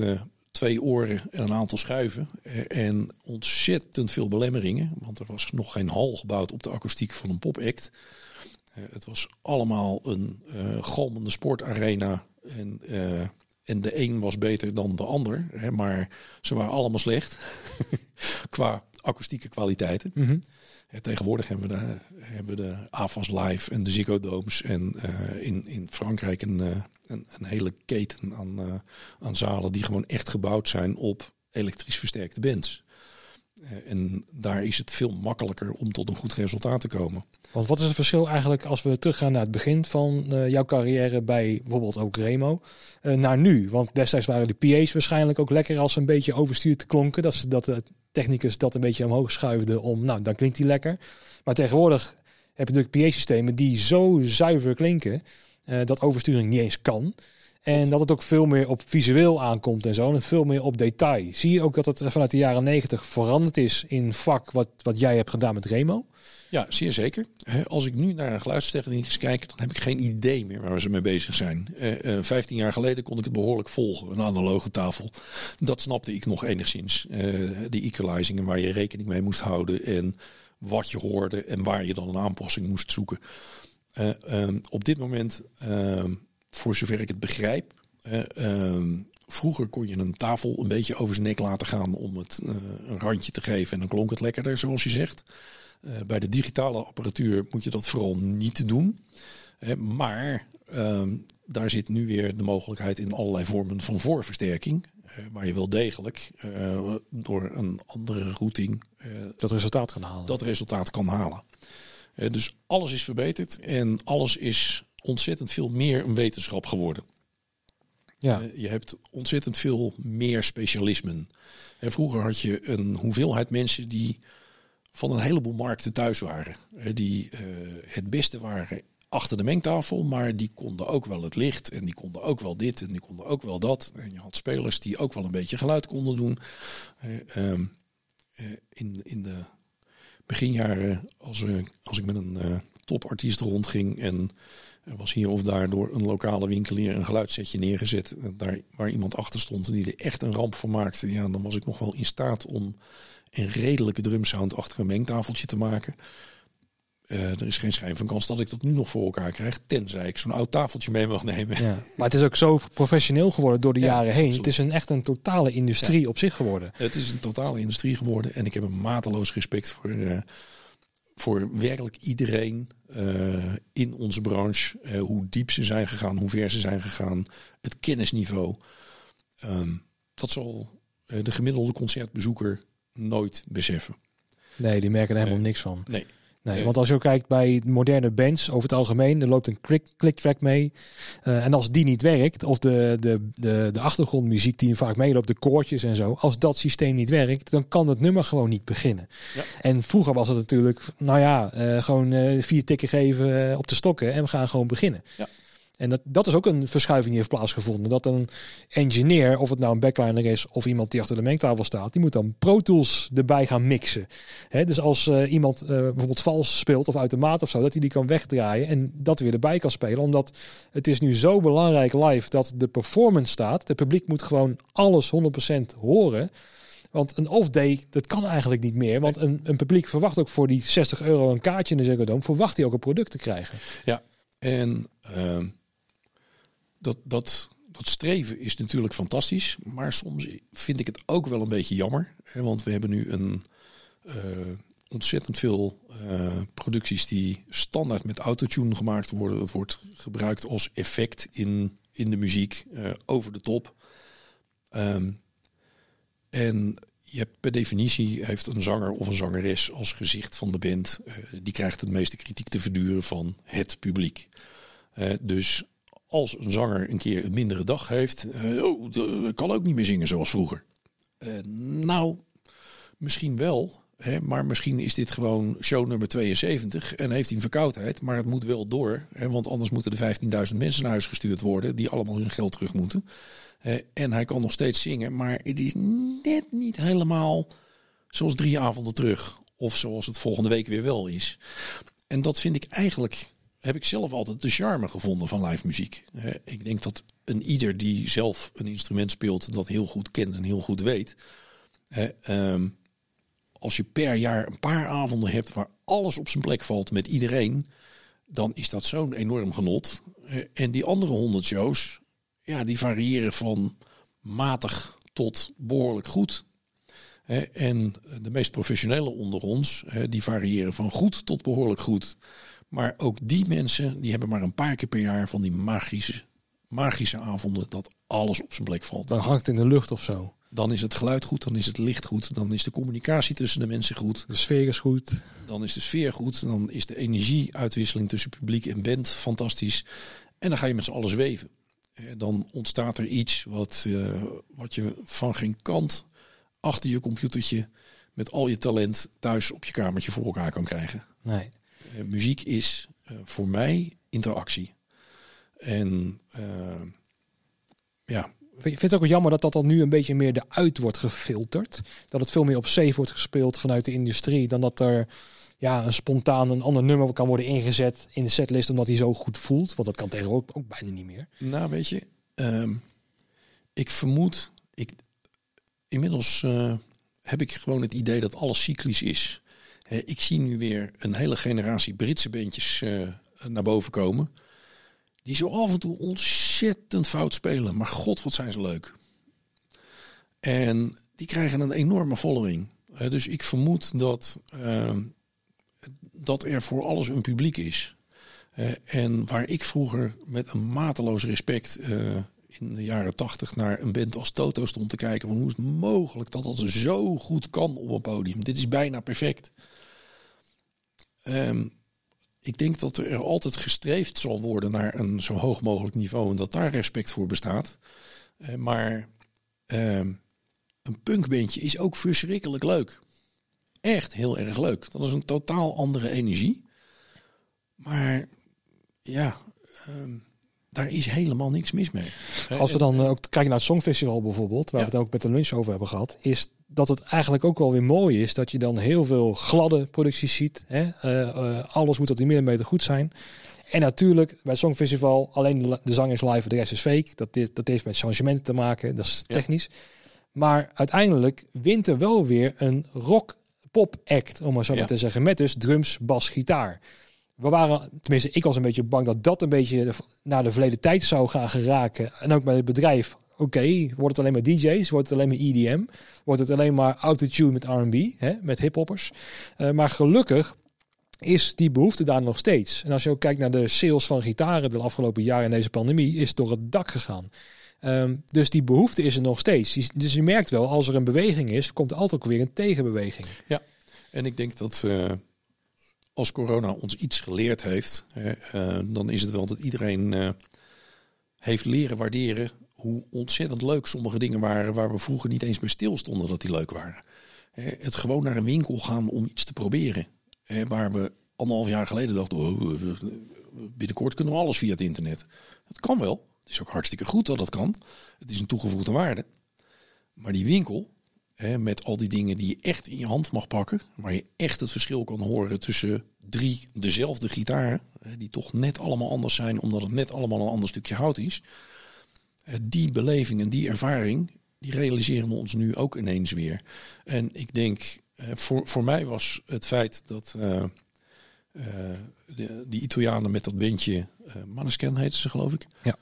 twee oren en een aantal schuiven. en ontzettend veel belemmeringen. Want er was nog geen hal gebouwd op de akoestiek van een popact. Eh, het was allemaal een galmende sportarena. En, en de een was beter dan de ander. Hè, maar ze waren allemaal slecht. qua akoestieke kwaliteiten. Mm tegenwoordig hebben we de, hebben we de AFAS Live en de Ziggo Domes. En in, in Frankrijk een, een, een, hele keten aan, aan zalen die gewoon echt gebouwd zijn op elektrisch versterkte bands. Eh, en daar is het veel makkelijker om tot een goed resultaat te komen. Want wat is het verschil eigenlijk als we teruggaan naar het begin van uh, jouw carrière bij bijvoorbeeld ook Remo uh, naar nu? Want destijds waren de PA's waarschijnlijk ook lekker als ze een beetje overstuurd klonken. Dat, ze, dat de technicus dat een beetje omhoog schuifde om, nou dan klinkt die lekker. Maar tegenwoordig heb je natuurlijk PA-systemen die zo zuiver klinken dat oversturing niet eens kan. En dat het ook veel meer op visueel aankomt en zo. En veel meer op detail. Zie je ook dat het vanuit de jaren negentig veranderd is in vak wat, wat jij hebt gedaan met Remo? Ja, zeer zeker. Als ik nu naar een geluidstechnicus kijk, dan heb ik geen idee meer waar ze mee bezig zijn. Uh, uh, 15 jaar geleden kon ik het behoorlijk volgen, een analoge tafel. Dat snapte ik nog enigszins. Uh, die equalizing waar je rekening mee moest houden en wat je hoorde en waar je dan een aanpassing moest zoeken. Uh, op dit moment ehm, voor zover ik het begrijp. Ehm, vroeger kon je een tafel een beetje over zijn nek laten gaan om het uh, een randje te geven. En dan klonk het lekkerder, zoals je zegt. Uh, bij de digitale apparatuur moet je dat vooral niet doen. maar ehm, daar zit nu weer de mogelijkheid in allerlei vormen van voorversterking. waar je wel degelijk uh, door een andere routing dat resultaat kan halen. Dat resultaat kan halen. dus alles is verbeterd en alles is ontzettend veel meer een wetenschap geworden. Ja. Uh, je hebt ontzettend veel meer specialismen. En vroeger had je een hoeveelheid mensen die van een heleboel markten thuis waren. Uh, die uh, het beste waren achter de mengtafel, maar die konden ook wel het licht en die konden ook wel dit en die konden ook wel dat. En je had spelers die ook wel een beetje geluid konden doen. Ehm, in, in de beginjaren, als, we, als ik met een topartiest rondging en er was hier of daar door een lokale winkelier een geluidssetje neergezet. Daar waar iemand achter stond en die er echt een ramp van maakte. Ja, dan was ik nog wel in staat om een redelijke drumsound achter een mengtafeltje te maken. Uh, er is geen schijn van kans dat ik dat nu nog voor elkaar krijg. Tenzij ik zo'n oud tafeltje mee mag nemen. Ja, maar het is ook zo professioneel geworden door de jaren heen. Het is een, echt een totale industrie op zich geworden. Het is een totale industrie geworden. En ik heb een mateloos respect voor, uh, voor werkelijk iedereen uh, in onze branche. Uh, hoe diep ze zijn gegaan, hoe ver ze zijn gegaan. Het kennisniveau. Um, dat zal uh, de gemiddelde concertbezoeker nooit beseffen. Nee, die merken er helemaal niks van. Nee. Nee, want als je ook kijkt bij moderne bands over het algemeen, er loopt een click, track mee. Uh, en als die niet werkt, of de, de, de, de achtergrondmuziek die vaak meeloopt, de koortjes en zo, als dat systeem niet werkt, dan kan het nummer gewoon niet beginnen. Ja. En vroeger was het natuurlijk, nou ja, uh, gewoon uh, vier tikken geven op de stokken en we gaan gewoon beginnen. Ja. En dat, dat is ook een verschuiving die heeft plaatsgevonden. Dat een engineer, of het nou een backliner is of iemand die achter de mengtafel staat, die moet dan Pro Tools erbij gaan mixen. Dus als uh, iemand uh, bijvoorbeeld vals speelt of uit de maat of zo, dat hij die kan wegdraaien en dat weer erbij kan spelen. Omdat het is nu zo belangrijk live dat de performance staat. Het publiek moet gewoon alles 100% horen. Want een off-day, dat kan eigenlijk niet meer. Want een, een publiek verwacht ook voor die 60 euro een kaartje in de Ziggo verwacht hij ook een product te krijgen. Ja, en... Uh dat, dat, dat streven is natuurlijk fantastisch. Maar soms vind ik het ook wel een beetje jammer. Hè, want we hebben nu een uh, ontzettend veel uh, producties die standaard met autotune gemaakt worden. Het wordt gebruikt als effect in, in de muziek, uh, over de top. Um, en je hebt per definitie heeft een zanger of een zangeres als gezicht van de band, die krijgt de meeste kritiek te verduren van het publiek. dus als een zanger een keer een mindere dag heeft, uh, oh, kan ook niet meer zingen zoals vroeger. nou, misschien wel. Hè, maar misschien is dit gewoon show nummer 72 en heeft hij een verkoudheid. Maar het moet wel door. Hè, want anders moeten de 15.000 mensen naar huis gestuurd worden. Die allemaal hun geld terug moeten. Hè, en hij kan nog steeds zingen. Maar het is net niet helemaal zoals drie avonden terug. Of zoals het volgende week weer wel is. En dat vind ik eigenlijk. Heb ik zelf altijd de charme gevonden van live muziek. Ik denk dat een ieder die zelf een instrument speelt, dat heel goed kent en heel goed weet. Ehm, als je per jaar een paar avonden hebt waar alles op zijn plek valt met iedereen, dan is dat zo'n enorm genot. En die andere honderd shows, ja, die variëren van matig tot behoorlijk goed. En de meest professionele onder ons, die variëren van goed tot behoorlijk goed. Maar ook die mensen, die hebben maar een paar keer per jaar van die magische, magische avonden dat alles op zijn plek valt. Dan hangt het in de lucht of zo. Dan is het geluid goed, dan is het licht goed, dan is de communicatie tussen de mensen goed. De sfeer is goed. Dan is de sfeer goed, dan is de energieuitwisseling tussen publiek en band fantastisch. En dan ga je met z'n allen zweven. Dan ontstaat er iets wat, uh, wat je van geen kant achter je computertje met al je talent thuis op je kamertje voor elkaar kan krijgen. Nee. Uh, muziek is uh, voor mij interactie. En ja, ik vind het ook jammer dat dat dan nu een beetje meer eruit wordt gefilterd. Dat het veel meer op safe wordt gespeeld vanuit de industrie. Dan dat er ja, een spontaan een ander nummer kan worden ingezet in de setlist. Omdat hij zo goed voelt. Want dat kan tegenwoordig ook, bijna niet meer. Nou weet je, ehm, ik vermoed... Ik, inmiddels uh, heb ik gewoon het idee dat alles cyclisch is. Ik zie nu weer een hele generatie Britse bandjes uh, naar boven komen die zo af en toe ontzettend fout spelen. Maar god, wat zijn ze leuk. En die krijgen een enorme following. dus ik vermoed dat, uh, dat er voor alles een publiek is. en waar ik vroeger met een mateloos respect uh, in de jaren tachtig naar een band als Toto stond te kijken. Van hoe is het mogelijk dat dat zo goed kan op een podium? Dit is bijna perfect. Um, ik denk dat er altijd gestreefd zal worden naar een zo hoog mogelijk niveau en dat daar respect voor bestaat. Uh, maar uh, een punkbandje is ook verschrikkelijk leuk. Echt heel erg leuk. Dat is een totaal andere energie. Maar ja, uh, daar is helemaal niks mis mee. Als we dan ook kijken naar het Songfestival bijvoorbeeld, waar we het ook met de lunch over hebben gehad, is dat het eigenlijk ook wel weer mooi is dat je dan heel veel gladde producties ziet. Hè? Uh, uh, alles moet op die millimeter goed zijn. En natuurlijk bij het Songfestival alleen de, zang is live, de rest is fake. Dat, dit, dat heeft met changementen te maken, dat is technisch. Maar uiteindelijk wint er wel weer een rock pop act, om maar zo maar te zeggen, met dus drums, bas, gitaar. We waren, tenminste, ik was een beetje bang dat dat een beetje naar de verleden tijd zou gaan geraken. En ook bij het bedrijf oké, wordt het alleen maar DJ's, wordt het alleen maar EDM, wordt het alleen maar autotune met R&B, met hiphoppers. Uh, maar gelukkig is die behoefte daar nog steeds. En als je ook kijkt naar de sales van gitaren de afgelopen jaren in deze pandemie, is door het dak gegaan. Um, dus die behoefte is er nog steeds. Dus je merkt wel, als er een beweging is, komt er altijd ook weer een tegenbeweging. Ja, en ik denk dat uh, als corona ons iets geleerd heeft, uh, dan is het wel dat iedereen heeft leren waarderen hoe ontzettend leuk sommige dingen waren waar we vroeger niet eens meer stil stonden dat die leuk waren. Het gewoon naar een winkel gaan om iets te proberen. Waar we anderhalf jaar geleden dachten, oh, binnenkort kunnen we alles via het internet. Dat kan wel. Het is ook hartstikke goed dat dat kan. Het is een toegevoegde waarde. Maar die winkel, met al die dingen die je echt in je hand mag pakken, waar je echt het verschil kan horen tussen drie dezelfde gitaren, die toch net allemaal anders zijn, omdat het net allemaal een ander stukje hout is. Eh, die beleving en die ervaring, die realiseren we ons nu ook ineens weer. En ik denk, eh, voor, voor mij was het feit dat uh, de, die Italianen met dat bandje, uh, Manescan heette ze geloof ik. Ja.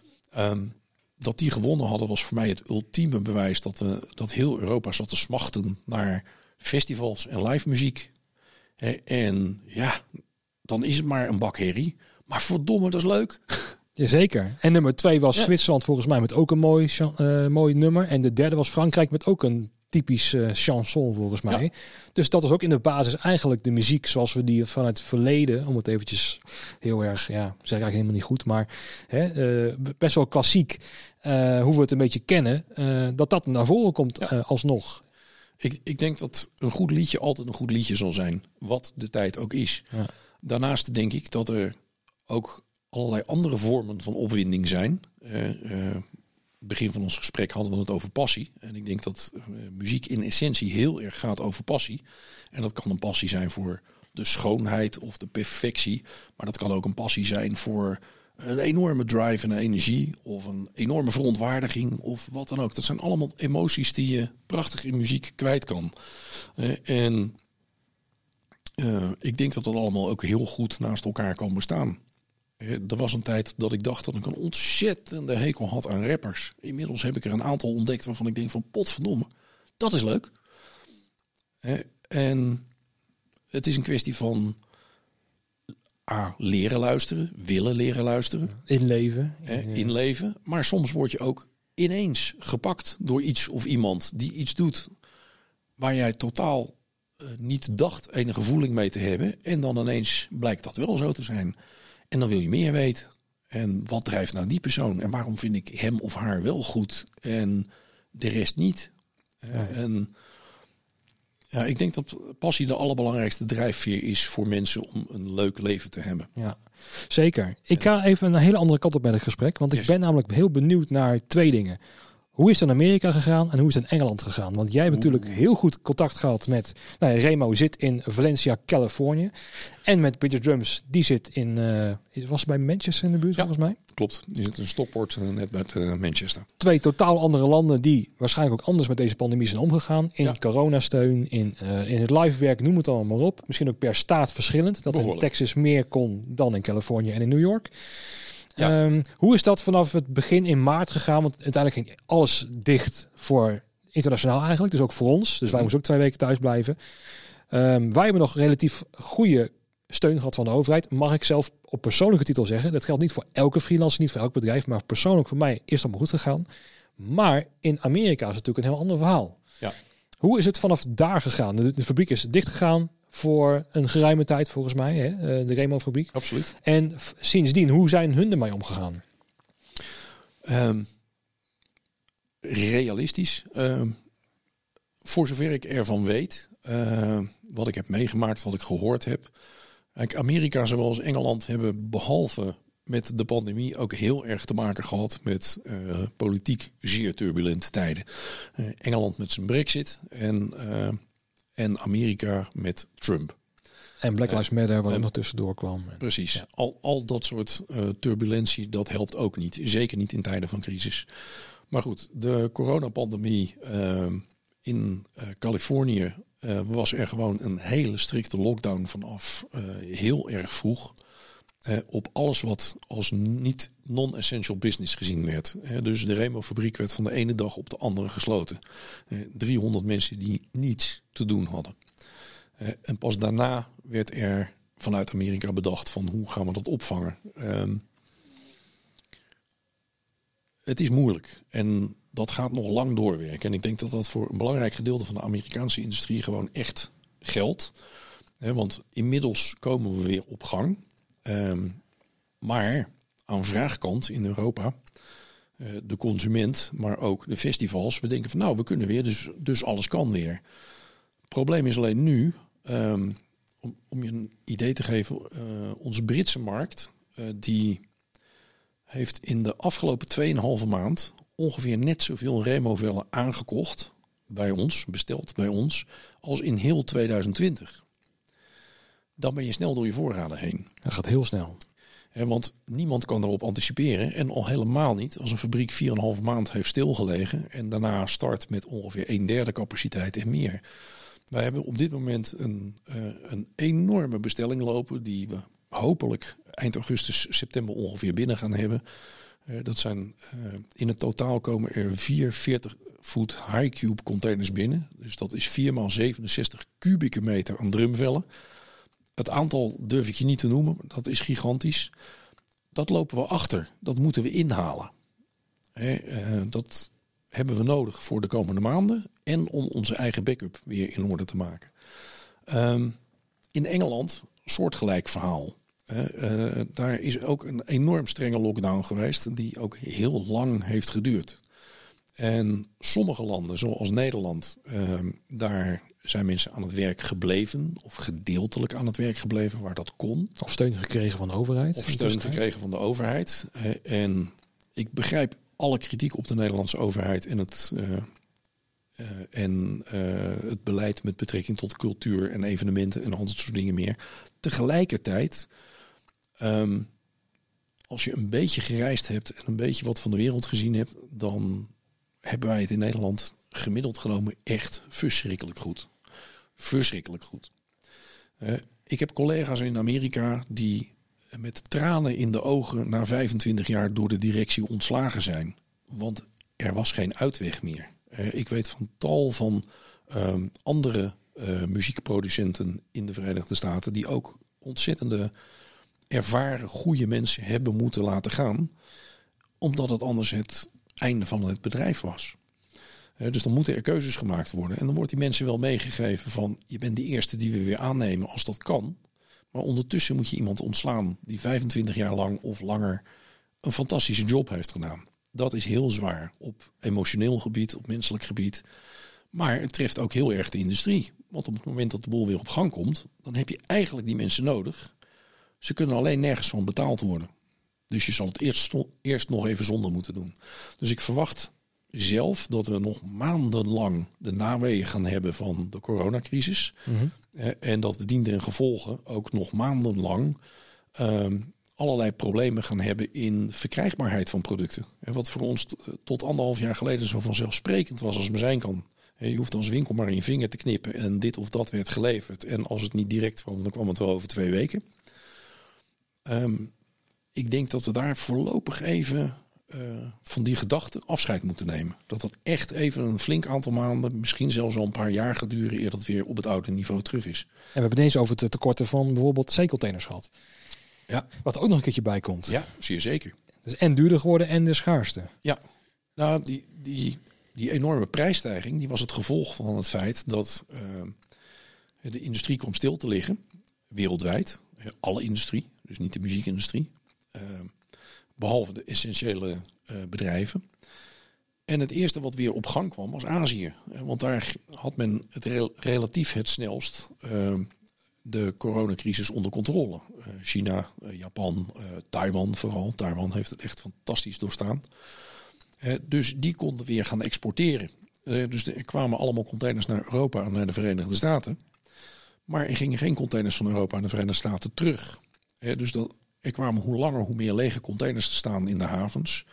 Um, dat die gewonnen hadden was voor mij het ultieme bewijs dat, we, dat heel Europa zat te smachten naar festivals en live muziek. En ja, dan is het maar een bakherrie. Maar verdomme, dat is leuk. Jazeker. En nummer twee was Zwitserland volgens mij met ook een mooi, uh, mooi nummer. En de derde was Frankrijk met ook een typisch uh, chanson volgens mij. Dus dat is ook in de basis eigenlijk de muziek zoals we die vanuit het verleden, om het eventjes heel erg, ja, zeg eigenlijk helemaal niet goed, maar hè, best wel klassiek, hoe we het een beetje kennen, dat dat naar voren komt alsnog. Ik, ik denk dat een goed liedje altijd een goed liedje zal zijn, wat de tijd ook is. Ja. Daarnaast denk ik dat er ook allerlei andere vormen van opwinding zijn. Uh, begin van ons gesprek hadden we het over passie. En ik denk dat uh, muziek in essentie heel erg gaat over passie. En dat kan een passie zijn voor de schoonheid of de perfectie. Maar dat kan ook een passie zijn voor een enorme drive en energie. Of een enorme verontwaardiging. Of wat dan ook. Dat zijn allemaal emoties die je prachtig in muziek kwijt kan. Uh, en uh, ik denk dat dat allemaal ook heel goed naast elkaar kan bestaan. Eh, er was een tijd dat ik dacht dat ik een ontzettende hekel had aan rappers. Inmiddels heb ik er een aantal ontdekt waarvan ik denk van potverdomme, dat is leuk. En het is een kwestie van A, leren luisteren, willen leren luisteren. Inleven. Inleven. Maar soms word je ook ineens gepakt door iets of iemand die iets doet waar jij totaal eh, niet dacht enige voeling mee te hebben. En dan ineens blijkt dat wel zo te zijn. En dan wil je meer weten. En wat drijft nou die persoon? En waarom vind ik hem of haar wel goed en de rest niet? Uh, en ja, ik denk dat passie de allerbelangrijkste drijfveer is voor mensen om een leuk leven te hebben. Ja, zeker. Ik ga even een hele andere kant op met het gesprek. Want ik ben namelijk heel benieuwd naar twee dingen. Hoe is het in Amerika gegaan en hoe is het in Engeland gegaan? Want jij hebt natuurlijk heel goed contact gehad met... Nou ja, Remo zit in Valencia, Californië. En met Peter Drums, die zit in... Uh, was bij Manchester in de buurt volgens mij? Klopt, die zit een stoppoort uh, net met uh, Manchester. Twee totaal andere landen die waarschijnlijk ook anders met deze pandemie zijn omgegaan. In ja. coronasteun, in, in het livewerk, noem het allemaal maar op. Misschien ook per staat verschillend. Dat in Texas meer kon dan in Californië en in New York. Ehm, hoe is dat vanaf het begin in maart gegaan? Want uiteindelijk ging alles dicht voor internationaal eigenlijk. Dus ook voor ons. Dus wij mhm. moesten ook twee weken thuis blijven. Um, wij hebben nog relatief goede steun gehad van de overheid. Mag ik zelf op persoonlijke titel zeggen. Dat geldt niet voor elke freelancer, niet voor elk bedrijf. Maar persoonlijk voor mij is het allemaal goed gegaan. Maar in Amerika is het natuurlijk een heel ander verhaal. Ja. Hoe is het vanaf daar gegaan? De, de fabriek is dicht gegaan voor een geruime tijd volgens mij, hè? Eh, de Remo-fabriek. Absoluut. En sindsdien, hoe zijn hun ermee omgegaan? Um, realistisch. Uh, voor zover ik ervan weet, uh, wat ik heb meegemaakt, wat ik gehoord heb. Amerika zoals Engeland hebben behalve met de pandemie ook heel erg te maken gehad met uh, politiek zeer turbulente tijden. Uh, Engeland met zijn brexit en en Amerika met Trump. En Black Lives Matter, waar er nog tussendoor kwam. Precies. Al, al dat soort uh, turbulentie, dat helpt ook niet. Zeker niet in tijden van crisis. Maar goed, de coronapandemie uh, in Californië was er gewoon een hele strikte lockdown vanaf heel erg vroeg. Op alles wat als niet non-essential business gezien werd. dus de Remo-fabriek werd van de ene dag op de andere gesloten. 300 mensen die niets te doen hadden. Uh, en pas daarna werd er vanuit Amerika bedacht van hoe gaan we dat opvangen. Um, het is moeilijk en dat gaat nog lang doorwerken. En ik denk dat dat voor een belangrijk gedeelte van de Amerikaanse industrie gewoon echt geldt. want inmiddels komen we weer op gang. Um, maar aan vraagkant in Europa, uh, de consument, maar ook de festivals, we denken van nou, we kunnen weer, dus, dus alles kan weer probleem is alleen nu, um, om, om, je een idee te geven, uh, onze Britse markt, uh, die heeft in de afgelopen 2,5 maand ongeveer net zoveel removellen aangekocht bij ons, besteld bij ons, als in heel 2020. Dan ben je snel door je voorraden heen. Dat gaat heel snel. Want niemand kan erop anticiperen. En al helemaal niet als een fabriek 4,5 maand heeft stilgelegen. En daarna start met ongeveer een derde capaciteit en meer. Wij hebben op dit moment een, uh, een enorme bestelling lopen die we hopelijk eind augustus, september ongeveer binnen gaan hebben. Uh, dat zijn uh, in het totaal komen er 44 voet high cube containers binnen. Dus dat is 4 x 67 kubieke meter aan drumvellen. Het aantal durf ik je niet te noemen, dat is gigantisch. Dat lopen we achter, dat moeten we inhalen. Hè, dat hebben we nodig voor de komende maanden en om onze eigen backup weer in orde te maken. Ehm, in Engeland, soortgelijk verhaal. Uh, daar is ook een enorm strenge lockdown geweest, die ook heel lang heeft geduurd. En sommige landen, zoals Nederland, uh, daar zijn mensen aan het werk gebleven of gedeeltelijk aan het werk gebleven waar dat kon. Of steun gekregen van de overheid. Of steun gekregen van de overheid. Uh, en ik begrijp alle kritiek op de Nederlandse overheid en het, uh, uh, en het beleid met betrekking tot cultuur en evenementen en al dat soort dingen meer. Tegelijkertijd, um, als je een beetje gereisd hebt en een beetje wat van de wereld gezien hebt, dan hebben wij het in Nederland gemiddeld genomen echt verschrikkelijk goed. Verschrikkelijk goed. Uh, ik heb collega's in Amerika die met tranen in de ogen na 25 jaar door de directie ontslagen zijn. Want er was geen uitweg meer. Uh, ik weet van tal van uh, andere uh, muziekproducenten in de Verenigde Staten die ook ontzettende ervaren, goede mensen hebben moeten laten gaan. Omdat het anders het einde van het bedrijf was. Dus dan moeten er keuzes gemaakt worden. En dan wordt die mensen wel meegegeven van je bent de eerste die we weer aannemen als dat kan. Maar ondertussen moet je iemand ontslaan die 25 jaar lang of langer een fantastische job heeft gedaan. Dat is heel zwaar op emotioneel gebied, op menselijk gebied. Maar het treft ook heel erg de industrie. Want op het moment dat de boel weer op gang komt, dan heb je eigenlijk die mensen nodig. Ze kunnen alleen nergens van betaald worden. Dus je zal het eerst, eerst nog even zonder moeten doen. Dus ik verwacht zelf dat we nog maandenlang de naweeën gaan hebben van de coronacrisis. Mm en dat we dienden en gevolgen ook nog maandenlang uh, allerlei problemen gaan hebben in verkrijgbaarheid van producten. En wat voor ons tot anderhalf jaar geleden zo vanzelfsprekend was als maar zijn kan. Je hoeft als winkel maar in je vinger te knippen en dit of dat werd geleverd. En als het niet direct kwam, dan kwam het wel over twee weken. Um, ik denk dat we daar voorlopig even van die gedachte afscheid moeten nemen. Dat dat echt even een flink aantal maanden, misschien zelfs al een paar jaar gaat duren, eer dat weer op het oude niveau terug is. En we hebben deze over het tekorten van bijvoorbeeld zeecontainers gehad. Ja. Wat ook nog een keertje bij komt. Ja, zeer zeker. Dus en duurder geworden en de schaarste. Ja, nou die, die, die enorme prijsstijging die was het gevolg van het feit dat uh, de industrie kwam stil te liggen, wereldwijd. Alle industrie, dus niet de muziekindustrie. Ehm, behalve de essentiële uh, bedrijven. En het eerste wat weer op gang kwam was Azië. Eh, want daar had men het rel relatief het snelst uh, de coronacrisis onder controle. Uh, China, Japan, Taiwan vooral. Taiwan heeft het echt fantastisch doorstaan. dus die konden weer gaan exporteren. dus er kwamen allemaal containers naar Europa en naar de Verenigde Staten. Maar er gingen geen containers van Europa naar de Verenigde Staten terug. dus dat, er kwamen hoe langer hoe meer lege containers te staan in de havens.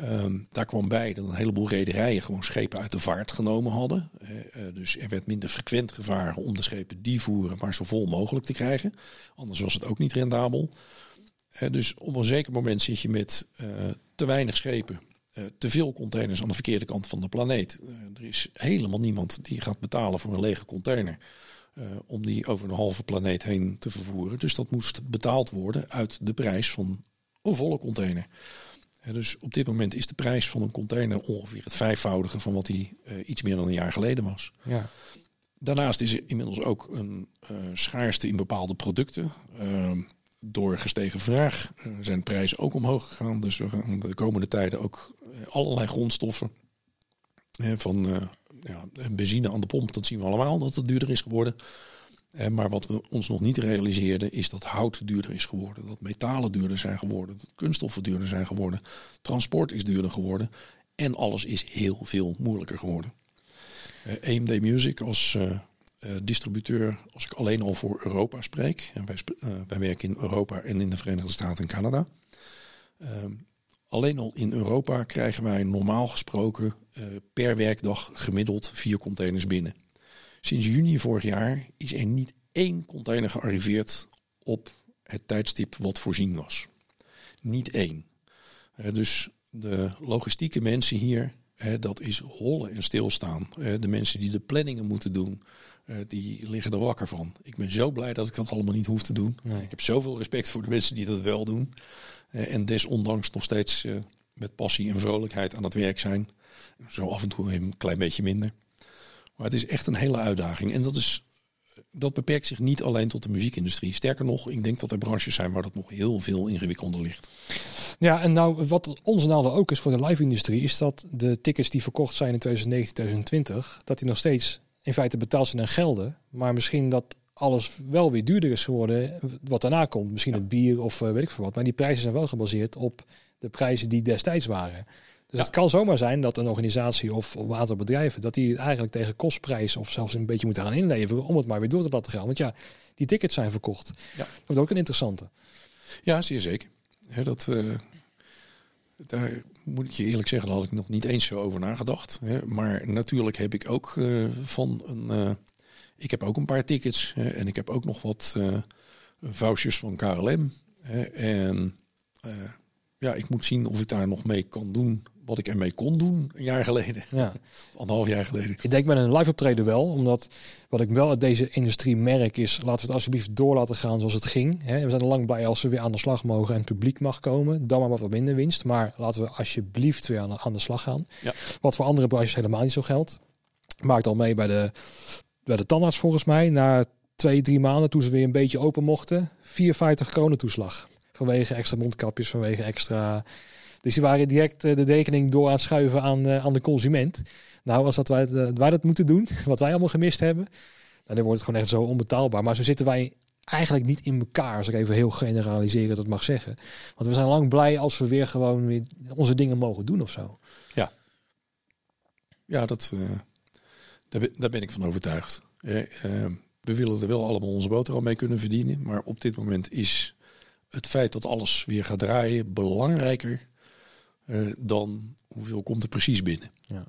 Um, daar kwam bij dat een heleboel rederijen gewoon schepen uit de vaart genomen hadden. Uh, uh, dus er werd minder frequent gevaren om de schepen die voeren maar zo vol mogelijk te krijgen. Anders was het ook niet rendabel. Uh, dus op een zeker moment zit je met te weinig schepen, te veel containers aan de verkeerde kant van de planeet. er is helemaal niemand die gaat betalen voor een lege container. Uh, om die over een halve planeet heen te vervoeren. Dus dat moest betaald worden uit de prijs van een volle container. Uh, dus op dit moment is de prijs van een container ongeveer het vijfvoudige van wat die uh, iets meer dan een jaar geleden was. Ja. Daarnaast is er inmiddels ook een schaarste in bepaalde producten. Ehm, door gestegen vraag zijn prijzen ook omhoog gegaan. Dus we gaan de komende tijden ook allerlei grondstoffen van ja, benzine aan de pomp, dat zien we allemaal dat het duurder is geworden. Eh, maar wat we ons nog niet realiseerden is dat hout duurder is geworden. Dat metalen duurder zijn geworden. Dat kunststoffen duurder zijn geworden. Transport is duurder geworden. En alles is heel veel moeilijker geworden. Uh, AMD Music als uh, distributeur, als ik alleen al voor Europa spreek. En wij, wij werken in Europa en in de Verenigde Staten en Canada. Ehm, Alleen al in Europa krijgen wij normaal gesproken per werkdag gemiddeld vier containers binnen. Sinds juni vorig jaar is er niet één container gearriveerd op het tijdstip wat voorzien was. Niet één. Uh, dus de logistieke mensen hier, dat is hollen en stilstaan. de mensen die de planningen moeten doen, die liggen er wakker van. Ik ben zo blij dat ik dat allemaal niet hoef te doen. Nee. Ik heb zoveel respect voor de mensen die dat wel doen. en desondanks nog steeds met passie en vrolijkheid aan het werk zijn. Zo af en toe een klein beetje minder. Maar het is echt een hele uitdaging. En dat, is, dat beperkt zich niet alleen tot de muziekindustrie. Sterker nog, ik denk dat er branches zijn waar dat nog heel veel ingewikkelder ligt. Ja, en nou, wat onze nadeel ook is voor de live-industrie, is dat de tickets die verkocht zijn in 2019, 2020, dat die nog steeds in feite betaald zijn en gelden. Maar misschien dat alles wel weer duurder is geworden wat daarna komt. Misschien het bier of uh, weet ik veel wat. Maar die prijzen zijn wel gebaseerd op de prijzen die destijds waren. Dus het kan zomaar zijn dat een organisatie of een aantal bedrijven... dat die eigenlijk tegen kostprijs of zelfs een beetje moeten gaan inleveren... om het maar weer door te laten gaan. Want ja, die tickets zijn verkocht. Ja. Dat is ook een interessante. Ja, zeer zeker. dat, uh, daar moet ik je eerlijk zeggen, daar had ik nog niet eens zo over nagedacht. Maar natuurlijk heb ik ook uh, van een ik heb ook een paar tickets hè, en ik heb ook nog wat vouchers van KLM. Hè, en ja, ik moet zien of ik daar nog mee kan doen wat ik ermee kon doen een jaar geleden. Ja. Anderhalf jaar geleden. Ik denk met een live optreden wel, omdat wat ik wel uit deze industrie merk is, laten we het alsjeblieft door laten gaan zoals het ging. We zijn er lang bij als we weer aan de slag mogen en het publiek mag komen. Dan maar wat minder winst. Maar laten we alsjeblieft weer aan de, aan de slag gaan. Ja. Wat voor andere branches helemaal niet zo geldt. Maakt al mee bij de bij de tandarts volgens mij, na twee, drie maanden toen ze weer een beetje open mochten, 54 kronen toeslag. Vanwege extra mondkapjes, vanwege extra... Dus die waren direct eh, de rekening door aan het schuiven aan, uh, aan de consument. Nou, als dat wij, uh, wij dat moeten doen, wat wij allemaal gemist hebben, nou, dan wordt het gewoon echt zo onbetaalbaar. Maar zo zitten wij eigenlijk niet in elkaar, als ik even heel generaliseren dat mag zeggen. Want we zijn lang blij als we weer gewoon weer onze dingen mogen doen of zo. Ja, ja dat, daar ben, ik van overtuigd. Eh, we willen er wel allemaal onze boterham mee kunnen verdienen. Maar op dit moment is het feit dat alles weer gaat draaien belangrijker uh, dan hoeveel komt er precies binnen. Ja.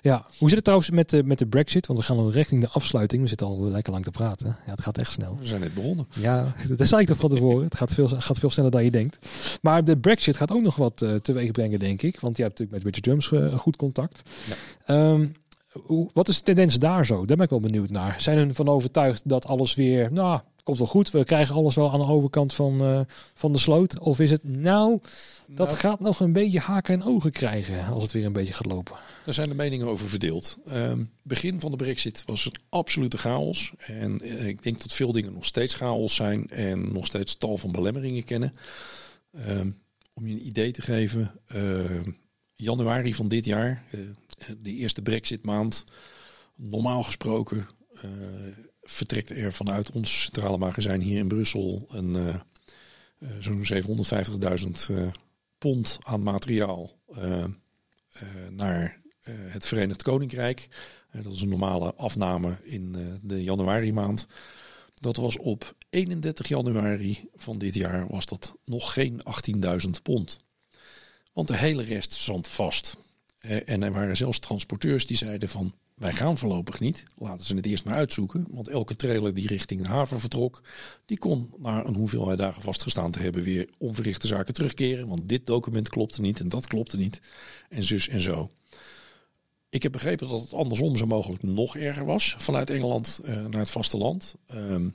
Ja, hoe zit het trouwens met de, met de Brexit? Want we gaan al richting de afsluiting. We zitten al lekker lang te praten. Ja, het gaat echt snel. We zijn net begonnen. Ja, dat zei ik toch van tevoren. Het gaat veel, gaat veel sneller dan je denkt. Maar de Brexit gaat ook nog wat uh, teweeg brengen, denk ik. Want je hebt natuurlijk met Richard uh, goed contact. Ja. Um, hoe, wat is de tendens daar zo? Daar ben ik wel benieuwd naar. Zijn hun van overtuigd dat alles weer, nou, komt wel goed. We krijgen alles wel aan de overkant van, uh, van de sloot. Of is het, nou, dat nou, gaat nog een beetje haken en ogen krijgen als het weer een beetje gaat lopen. Daar zijn de meningen over verdeeld. Um, begin van de brexit was het absolute chaos. En uh, ik denk dat veel dingen nog steeds chaos zijn en nog steeds tal van belemmeringen kennen. Um, om je een idee te geven, uh, januari van dit jaar, de eerste brexit maand, normaal gesproken uh, vertrekt er vanuit ons centrale magazijn hier in Brussel een uh, uh, zo'n 750.000 pond aan materiaal naar het Verenigd Koninkrijk. dat is een normale afname in de januari maand. Dat was op 31 januari van dit jaar was dat nog geen 18.000 pond. Want de hele rest zand vast. En er waren zelfs transporteurs die zeiden van wij gaan voorlopig niet. Laten ze het eerst maar uitzoeken. Want elke trailer die richting de haven vertrok, die kon na een hoeveelheid dagen vastgestaan te hebben weer onverrichte zaken terugkeren. Want dit document klopte niet en dat klopte niet. En zus en zo. Ik heb begrepen dat het andersom zo mogelijk nog erger was vanuit Engeland uh, naar het vasteland. Um,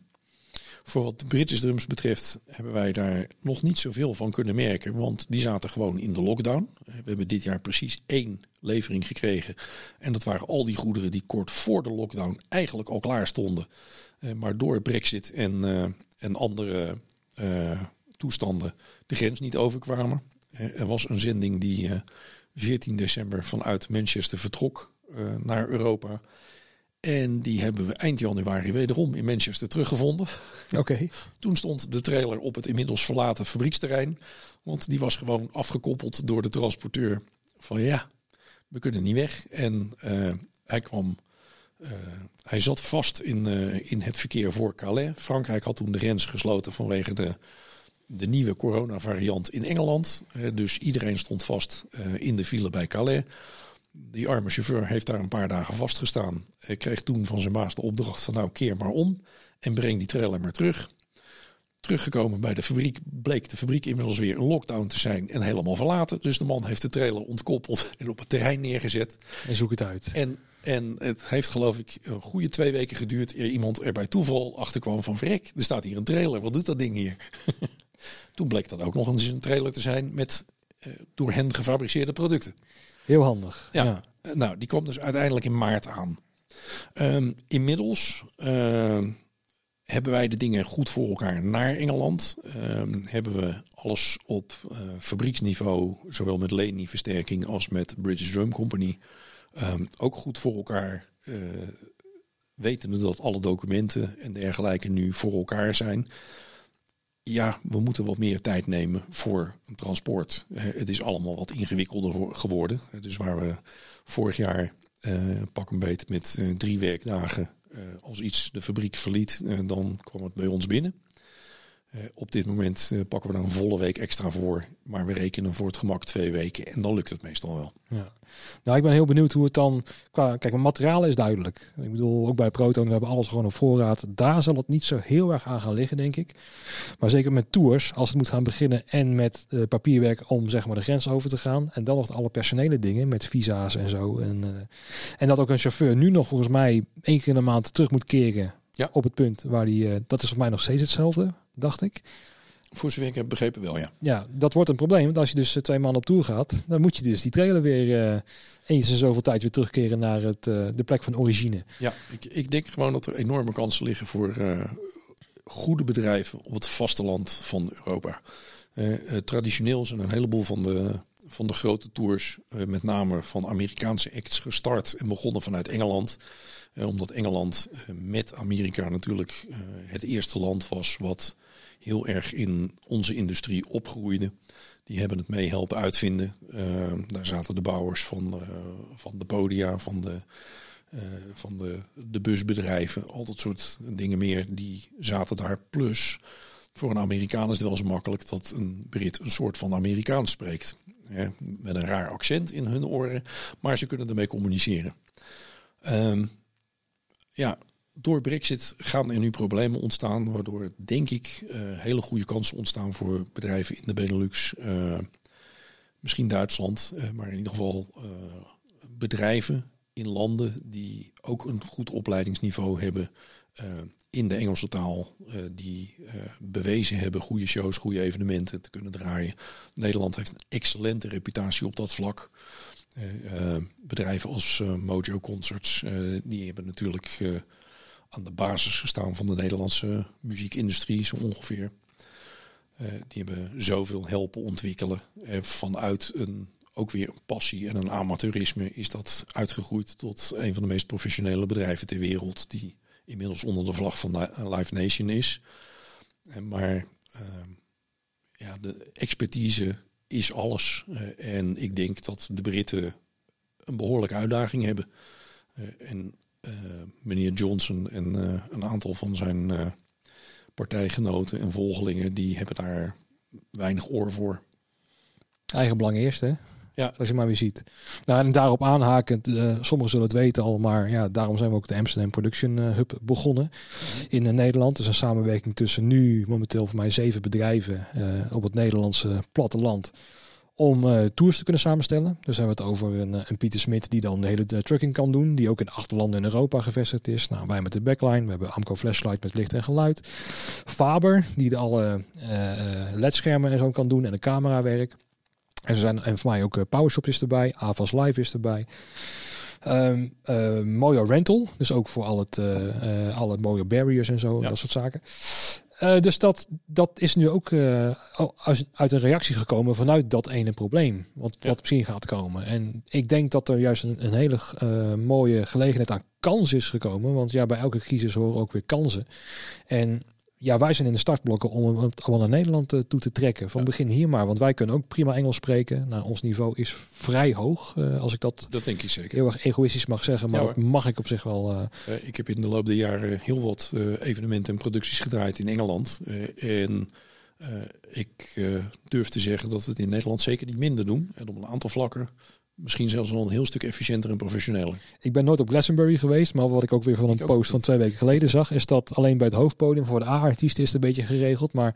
voor wat de British Drums betreft hebben wij daar nog niet zoveel van kunnen merken. Want die zaten gewoon in de lockdown. We hebben dit jaar precies één levering gekregen. En dat waren al die goederen die kort voor de lockdown eigenlijk al klaar stonden. Eh, maar door Brexit en, uh, en andere uh, toestanden de grens niet overkwamen. er was een zending die 14 december vanuit Manchester vertrok naar Europa. En die hebben we eind januari wederom in Manchester teruggevonden. Oké. Toen stond de trailer op het inmiddels verlaten fabrieksterrein. Want die was gewoon afgekoppeld door de transporteur. Van ja, we kunnen niet weg. En uh, hij kwam. Uh, hij zat vast in, uh, in het verkeer voor Calais. Frankrijk had toen de grens gesloten vanwege de, de nieuwe coronavariant in Engeland. dus iedereen stond vast in de file bij Calais. Die arme chauffeur heeft daar een paar dagen vastgestaan. Hij kreeg toen van zijn baas de opdracht van nou keer maar om en breng die trailer maar terug. Teruggekomen bij de fabriek bleek de fabriek inmiddels weer een lockdown te zijn en helemaal verlaten. Dus de man heeft de trailer ontkoppeld en op het terrein neergezet. En zoek het uit. En, en het heeft geloof ik een goede twee weken geduurd eer iemand er bij toeval achterkwam van verrek. Er staat hier een trailer, wat doet dat ding hier? Toen bleek dat ook nog eens een trailer te zijn met door hen gefabriceerde producten. Heel handig. Ja. nou, die kwam dus uiteindelijk in maart aan. Ehm, inmiddels ehm, hebben wij de dingen goed voor elkaar naar Engeland. Ehm, hebben we alles op uh, fabrieksniveau, zowel met Leni-versterking als met British Drum Company, ook goed voor elkaar. Uh, wetende dat alle documenten en dergelijke nu voor elkaar zijn. Ja, we moeten wat meer tijd nemen voor een transport. Uh, het is allemaal wat ingewikkelder geworden. Dus waar we vorig jaar pak een beet met drie werkdagen. Uh, als iets de fabriek verliet, dan kwam het bij ons binnen. Op dit moment pakken we daar een volle week extra voor. Maar we rekenen voor het gemak twee weken. En dan lukt het meestal wel. Ja. Nou, ik ben heel benieuwd hoe het dan... Qua, kijk, mijn materiaal is duidelijk. Ik bedoel, ook bij Proton, we hebben alles gewoon op voorraad. Daar zal het niet zo heel erg aan gaan liggen, denk ik. Maar zeker met tours, als het moet gaan beginnen... en met uh, papierwerk om zeg maar de grens over te gaan. En dan nog alle personele dingen met visa's en zo. En, uh, en dat ook een chauffeur nu nog volgens mij één keer in de maand terug moet keren... Ja. op het punt waar die... Uh, dat is voor mij nog steeds hetzelfde, dacht ik. Voor zover ik heb begrepen wel, ja. Ja, dat wordt een probleem. Want als je dus twee maanden op tour gaat, dan moet je dus die trailer weer uh, eens in zoveel tijd weer terugkeren naar het, uh, de plek van origine. Ja, ik, ik denk gewoon dat er enorme kansen liggen voor uh, goede bedrijven op het vasteland van Europa. traditioneel zijn een heleboel van de, van de grote tours, met name van Amerikaanse acts, gestart en begonnen vanuit Engeland. omdat Engeland met Amerika natuurlijk het eerste land was wat heel erg in onze industrie opgroeide. Die hebben het mee helpen uitvinden. Uh, daar zaten de bouwers van, uh, van de podia, van de, uh, van de, de busbedrijven, al dat soort dingen meer. Die zaten daar. Plus, voor een Amerikaan is het wel zo makkelijk dat een Brit een soort van Amerikaans spreekt. Met een raar accent in hun oren, maar ze kunnen ermee communiceren. Ehm, ja, door Brexit gaan er nu problemen ontstaan, waardoor denk ik uh, hele goede kansen ontstaan voor bedrijven in de Benelux, uh, misschien Duitsland, uh, maar in ieder geval bedrijven in landen die ook een goed opleidingsniveau hebben in de Engelse taal, die bewezen hebben goede shows, goede evenementen te kunnen draaien. Nederland heeft een excellente reputatie op dat vlak. bedrijven als Mojo Concerts, die hebben natuurlijk aan de basis gestaan van de Nederlandse muziekindustrie, zo ongeveer. Uh, die hebben zoveel helpen ontwikkelen. Uh, vanuit een, ook weer een passie en een amateurisme is dat uitgegroeid tot een van de meest professionele bedrijven ter wereld. Die inmiddels onder de vlag van Live Nation is. Uh, maar ja, de expertise is alles. en ik denk dat de Britten een behoorlijke uitdaging hebben. en uh, meneer Johnson en uh, een aantal van zijn uh, partijgenoten en volgelingen, die hebben daar weinig oor voor. Eigen belang eerst, hè? Ja. Zoals je maar weer ziet. Nou, en daarop aanhakend, sommigen zullen het weten al, maar ja, daarom zijn we ook de Amsterdam Production Hub begonnen in Nederland. Dus een samenwerking tussen nu momenteel voor mij zeven bedrijven op het Nederlandse platteland om uh, tours te kunnen samenstellen. Dus hebben we het over een, eh, een Pieter Smit die dan de hele de trucking kan doen. Die ook in acht landen in Europa gevestigd is. Nou, wij met de backline. We hebben Amco Flashlight met licht en geluid. Faber die de alle uh, ledschermen en zo kan doen en de camerawerk. En, ze zijn, en voor mij ook uh, PowerShop is erbij. Avas Live is erbij. Um, uh, Mojo Rental, dus ook voor al het, uh, alle mooie barriers en zo, ja. dat soort zaken. Uh, dus dat, dat is nu ook uh, uit een reactie gekomen vanuit dat ene probleem. Wat, ja. wat misschien gaat komen. En ik denk dat er juist een, een hele uh, mooie gelegenheid aan kans is gekomen. Want ja, bij elke crisis horen ook weer kansen. En ja, wij zijn in de startblokken om het allemaal naar Nederland uh, toe te trekken. Van ja. begin hier maar, want wij kunnen ook prima Engels spreken. Nou, ons niveau is vrij hoog, uh, als ik dat, dat denk ik zeker. heel erg egoïstisch mag zeggen. Maar ja, dat mag ik op zich wel. Uh... ik heb in de loop der jaren heel wat evenementen en producties gedraaid in Engeland. en ik durf te zeggen dat we het in Nederland zeker niet minder doen. En op een aantal vlakken misschien zelfs wel een heel stuk efficiënter en professioneler. Ik ben nooit op Glastonbury geweest, maar wat ik ook weer van een ik post van twee weken geleden zag, is dat alleen bij het hoofdpodium voor de A-artiesten is het een beetje geregeld, maar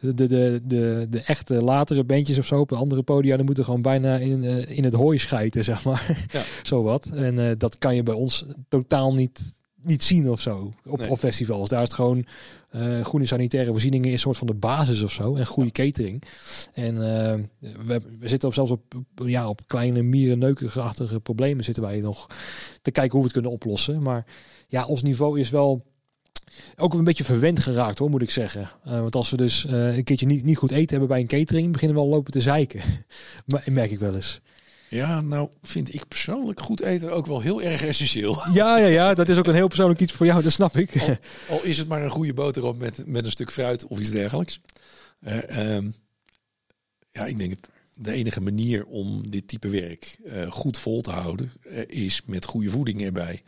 de, de, de, de, echte latere bandjes of zo op de andere podia, dan moeten gewoon bijna in, uh, in het hooi schijten, zeg maar. Ja. zo wat. En uh, dat kan je bij ons totaal niet niet zien of zo op, Nee. op festivals. Daar is het gewoon eh goede sanitaire voorzieningen is een soort van de basis of zo. En goede catering. En eh, we, we zitten op, zelfs op, ja, op kleine mierenneukerachtige problemen zitten wij nog te kijken hoe we het kunnen oplossen. Maar ja, ons niveau is wel ook een beetje verwend geraakt hoor, moet ik zeggen. Eh, want als we dus een keertje niet, niet goed eten hebben bij een catering, beginnen we al lopen te zeiken. maar merk ik wel eens. Ja, nou vind ik persoonlijk goed eten ook wel heel erg essentieel. Ja, ja, ja, dat is ook een heel persoonlijk iets voor jou, dat snap ik. Al, al is het maar een goede boterham met, met een stuk fruit of iets dergelijks. Eh, ehm, ja, ik denk het, de enige manier om dit type werk eh, goed vol te houden eh, is met goede voeding erbij.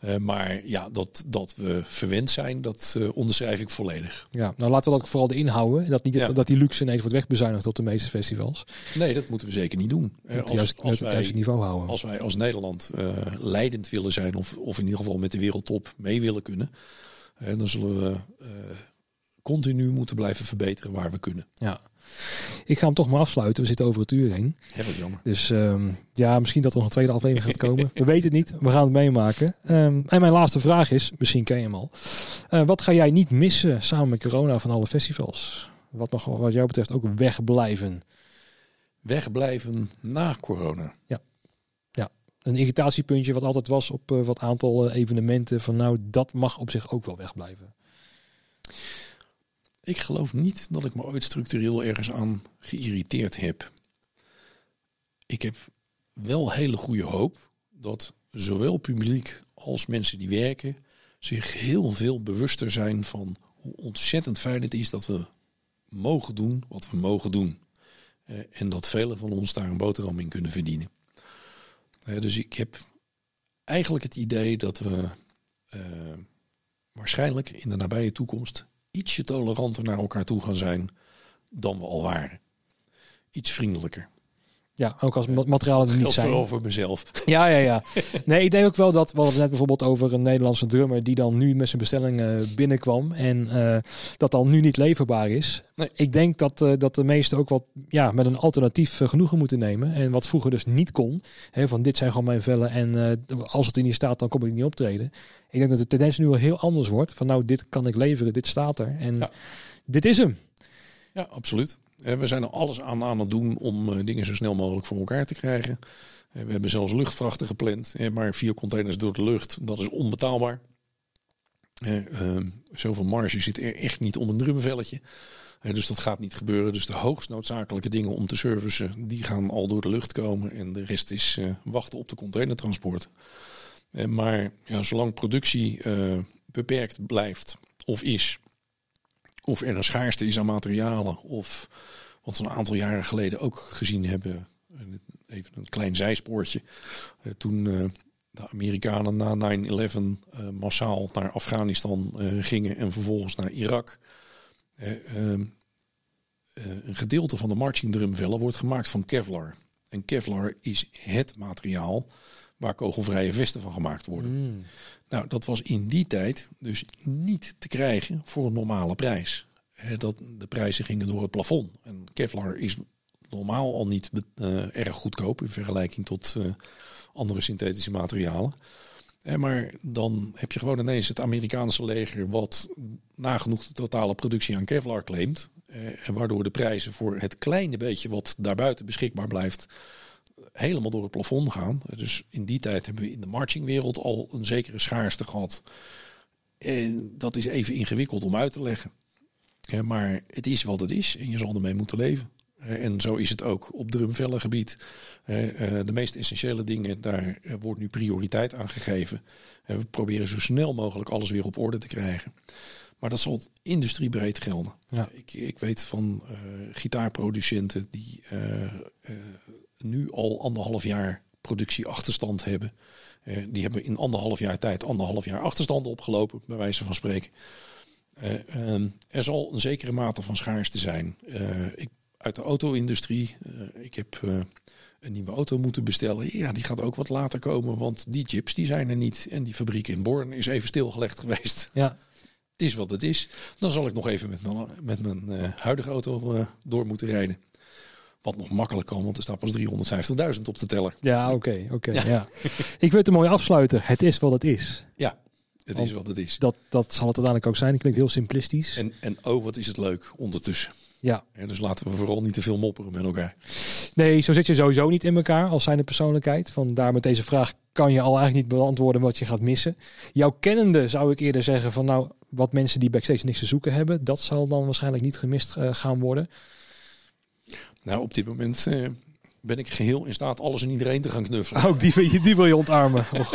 Eh, maar ja, dat, dat we verwend zijn, dat eh, onderschrijf ik volledig. Ja, nou laten we dat vooral erin houden. En dat niet Ja. dat die luxe ineens wordt wegbezuinigd op de meeste festivals. Nee, dat moeten we zeker niet doen. Eh, als, juist, als, het juiste wij, niveau houden. als wij als Nederland leidend willen zijn, of, of in ieder geval met de wereldtop mee willen kunnen, dan zullen we continu moeten blijven verbeteren waar we kunnen. Ja. Ik ga hem toch maar afsluiten. We zitten over het uur heen. Ja, wat jammer. Dus ehm, ja, misschien dat er nog een tweede aflevering gaat komen. We weten het niet. We gaan het meemaken. Ehm, en mijn laatste vraag is, misschien ken je hem al. Eh, wat ga jij niet missen samen met corona van alle festivals? Wat mag wat jou betreft ook wegblijven? Wegblijven na corona. Een irritatiepuntje wat altijd was op eh, wat aantal eh, evenementen. Van nou, dat mag op zich ook wel wegblijven. Ik geloof niet dat ik me ooit structureel ergens aan geïrriteerd heb. Ik heb wel hele goede hoop dat zowel publiek als mensen die werken zich heel veel bewuster zijn van hoe ontzettend fijn het is dat we mogen doen wat we mogen doen. Eh, en dat velen van ons daar een boterham in kunnen verdienen. Eh, dus ik heb eigenlijk het idee dat we eh, waarschijnlijk in de nabije toekomst ietsje toleranter naar elkaar toe gaan zijn dan we al waren. Iets vriendelijker. Ja, ook als ma- materialen er niet zijn. vooral voor mezelf. Ja, ja, ja. Nee, ik denk ook wel dat we hadden net bijvoorbeeld over een Nederlandse drummer die dan nu met zijn bestelling eh, binnenkwam en eh, dat dan nu niet leverbaar is. Nee. Ik denk dat, eh, dat de meesten ook wat ja, met een alternatief genoegen moeten nemen. En wat vroeger dus niet kon. Hè, van dit zijn gewoon mijn vellen en als het er niet staat, dan kom ik niet optreden. Ik denk dat de tendens nu al heel anders wordt. Van nou, dit kan ik leveren, dit staat er. En Ja. dit is hem. Ja, absoluut. Eh, We zijn er alles aan aan het doen om eh, dingen zo snel mogelijk voor elkaar te krijgen. Eh, We hebben zelfs luchtvrachten gepland. Maar vier containers door de lucht, dat is onbetaalbaar. Eh, ehm, Zoveel marge zit er echt niet om een drumvelletje. Dus dat gaat niet gebeuren. Dus de hoogst noodzakelijke dingen om te servicen, die gaan al door de lucht komen. En de rest is wachten op de containertransport. Maar ja, zolang productie beperkt blijft of is, of er een schaarste is aan materialen, of wat we een aantal jaren geleden ook gezien hebben, even een klein zijspoortje, eh, toen eh, de Amerikanen na 9-11 eh, massaal naar Afghanistan gingen en vervolgens naar Irak. Eh, ehm, eh, een gedeelte van de marching drumvellen wordt gemaakt van Kevlar. En Kevlar is het materiaal waar kogelvrije vesten van gemaakt worden. Nou, dat was in die tijd dus niet te krijgen voor een normale prijs. Dat, de prijzen gingen door het plafond. En Kevlar is normaal al niet eh, erg goedkoop in vergelijking tot eh, andere synthetische materialen. Maar dan heb je gewoon ineens het Amerikaanse leger wat nagenoeg de totale productie aan Kevlar claimt. Waardoor de prijzen voor het kleine beetje wat daarbuiten beschikbaar blijft helemaal door het plafond gaan. Dus in die tijd hebben we in de marchingwereld al een zekere schaarste gehad. En dat is even ingewikkeld om uit te leggen. Maar het is wat het is en je zal ermee moeten leven. En zo is het ook op drumvellengebied. Eh, De meest essentiële dingen, daar eh, wordt nu prioriteit aan gegeven. We proberen zo snel mogelijk alles weer op orde te krijgen. Maar dat zal industriebreed gelden. Ja. Ik, ik weet van eh, gitaarproducenten die nu al anderhalf jaar productieachterstand hebben. Eh, die hebben in anderhalf jaar tijd anderhalf jaar achterstand opgelopen, bij wijze van spreken. Eh, ehm, er zal een zekere mate van schaarste zijn. Eh, ik, uit de auto-industrie, ik heb een nieuwe auto moeten bestellen. Ja, die gaat ook wat later komen, want die chips die zijn er niet. En die fabriek in Born is even stilgelegd geweest. Ja, Het is wat het is. Dan zal ik nog even met mijn, met mijn huidige auto door moeten rijden. Wat nog makkelijk kan, want er staat pas 350.000 op de teller. ja oké. oké. Ja. ja. Ik wil het een mooi afsluiten. Het is wat het is. Ja, Het is wat het is. Dat, dat zal het uiteindelijk ook zijn. Het klinkt heel simplistisch. En, en oh, wat is het leuk ondertussen. Ja. ja. Dus laten we vooral niet te veel mopperen met elkaar. Nee, zo zit je sowieso niet in elkaar als zijnde persoonlijkheid. Vandaar met deze vraag kan je al eigenlijk niet beantwoorden wat je gaat missen. Jouw kennende zou ik eerder zeggen van nou, wat mensen die backstage niks te zoeken hebben, dat zal dan waarschijnlijk niet gemist uh, gaan worden. Nou, op dit moment uh, ben ik geheel in staat alles en iedereen te gaan knuffelen. Ook die, wil je, die wil je ontarmen. Oh,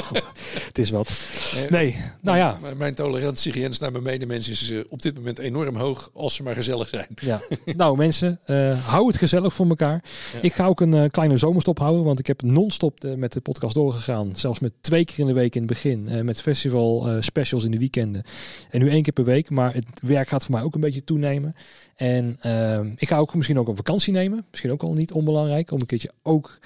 het is wat. Nee, nou ja. Mijn tolerantiegrens naar mijn medemens is uh, op dit moment enorm hoog als ze maar gezellig zijn. Ja. nou mensen, uh, hou het gezellig voor elkaar. Ja. Ik ga ook een uh, kleine zomerstop houden, want ik heb non-stop met de podcast doorgegaan. Zelfs met twee keer in de week in het begin. met festival specials in de weekenden. En nu één keer per week. Maar het werk gaat voor mij ook een beetje toenemen. En ik ga ook misschien ook een vakantie nemen. Misschien ook al niet onbelangrijk. Om een keertje ook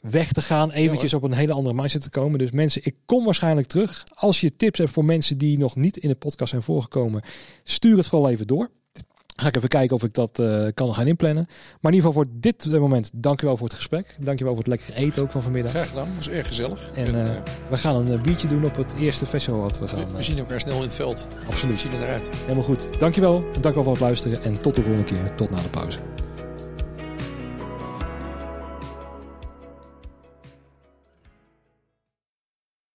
weg te gaan. Eventjes op een hele andere mindset te komen. Dus mensen, ik kom waarschijnlijk terug. Als je tips hebt voor mensen die nog niet in de podcast zijn voorgekomen, stuur het vooral even door. Ga ik even kijken of ik dat uh, kan gaan inplannen. Maar in ieder geval voor dit moment, dankjewel voor het gesprek. Dankjewel voor het lekkere eten ook van vanmiddag. Graag gedaan, was erg gezellig. En, en uh, we gaan een biertje doen op het eerste festival wat we gaan. We, we zien elkaar snel in het veld. Absoluut. We zien eruit. Helemaal goed. Dankjewel. Dankjewel voor het luisteren en tot de volgende keer. Tot na de pauze.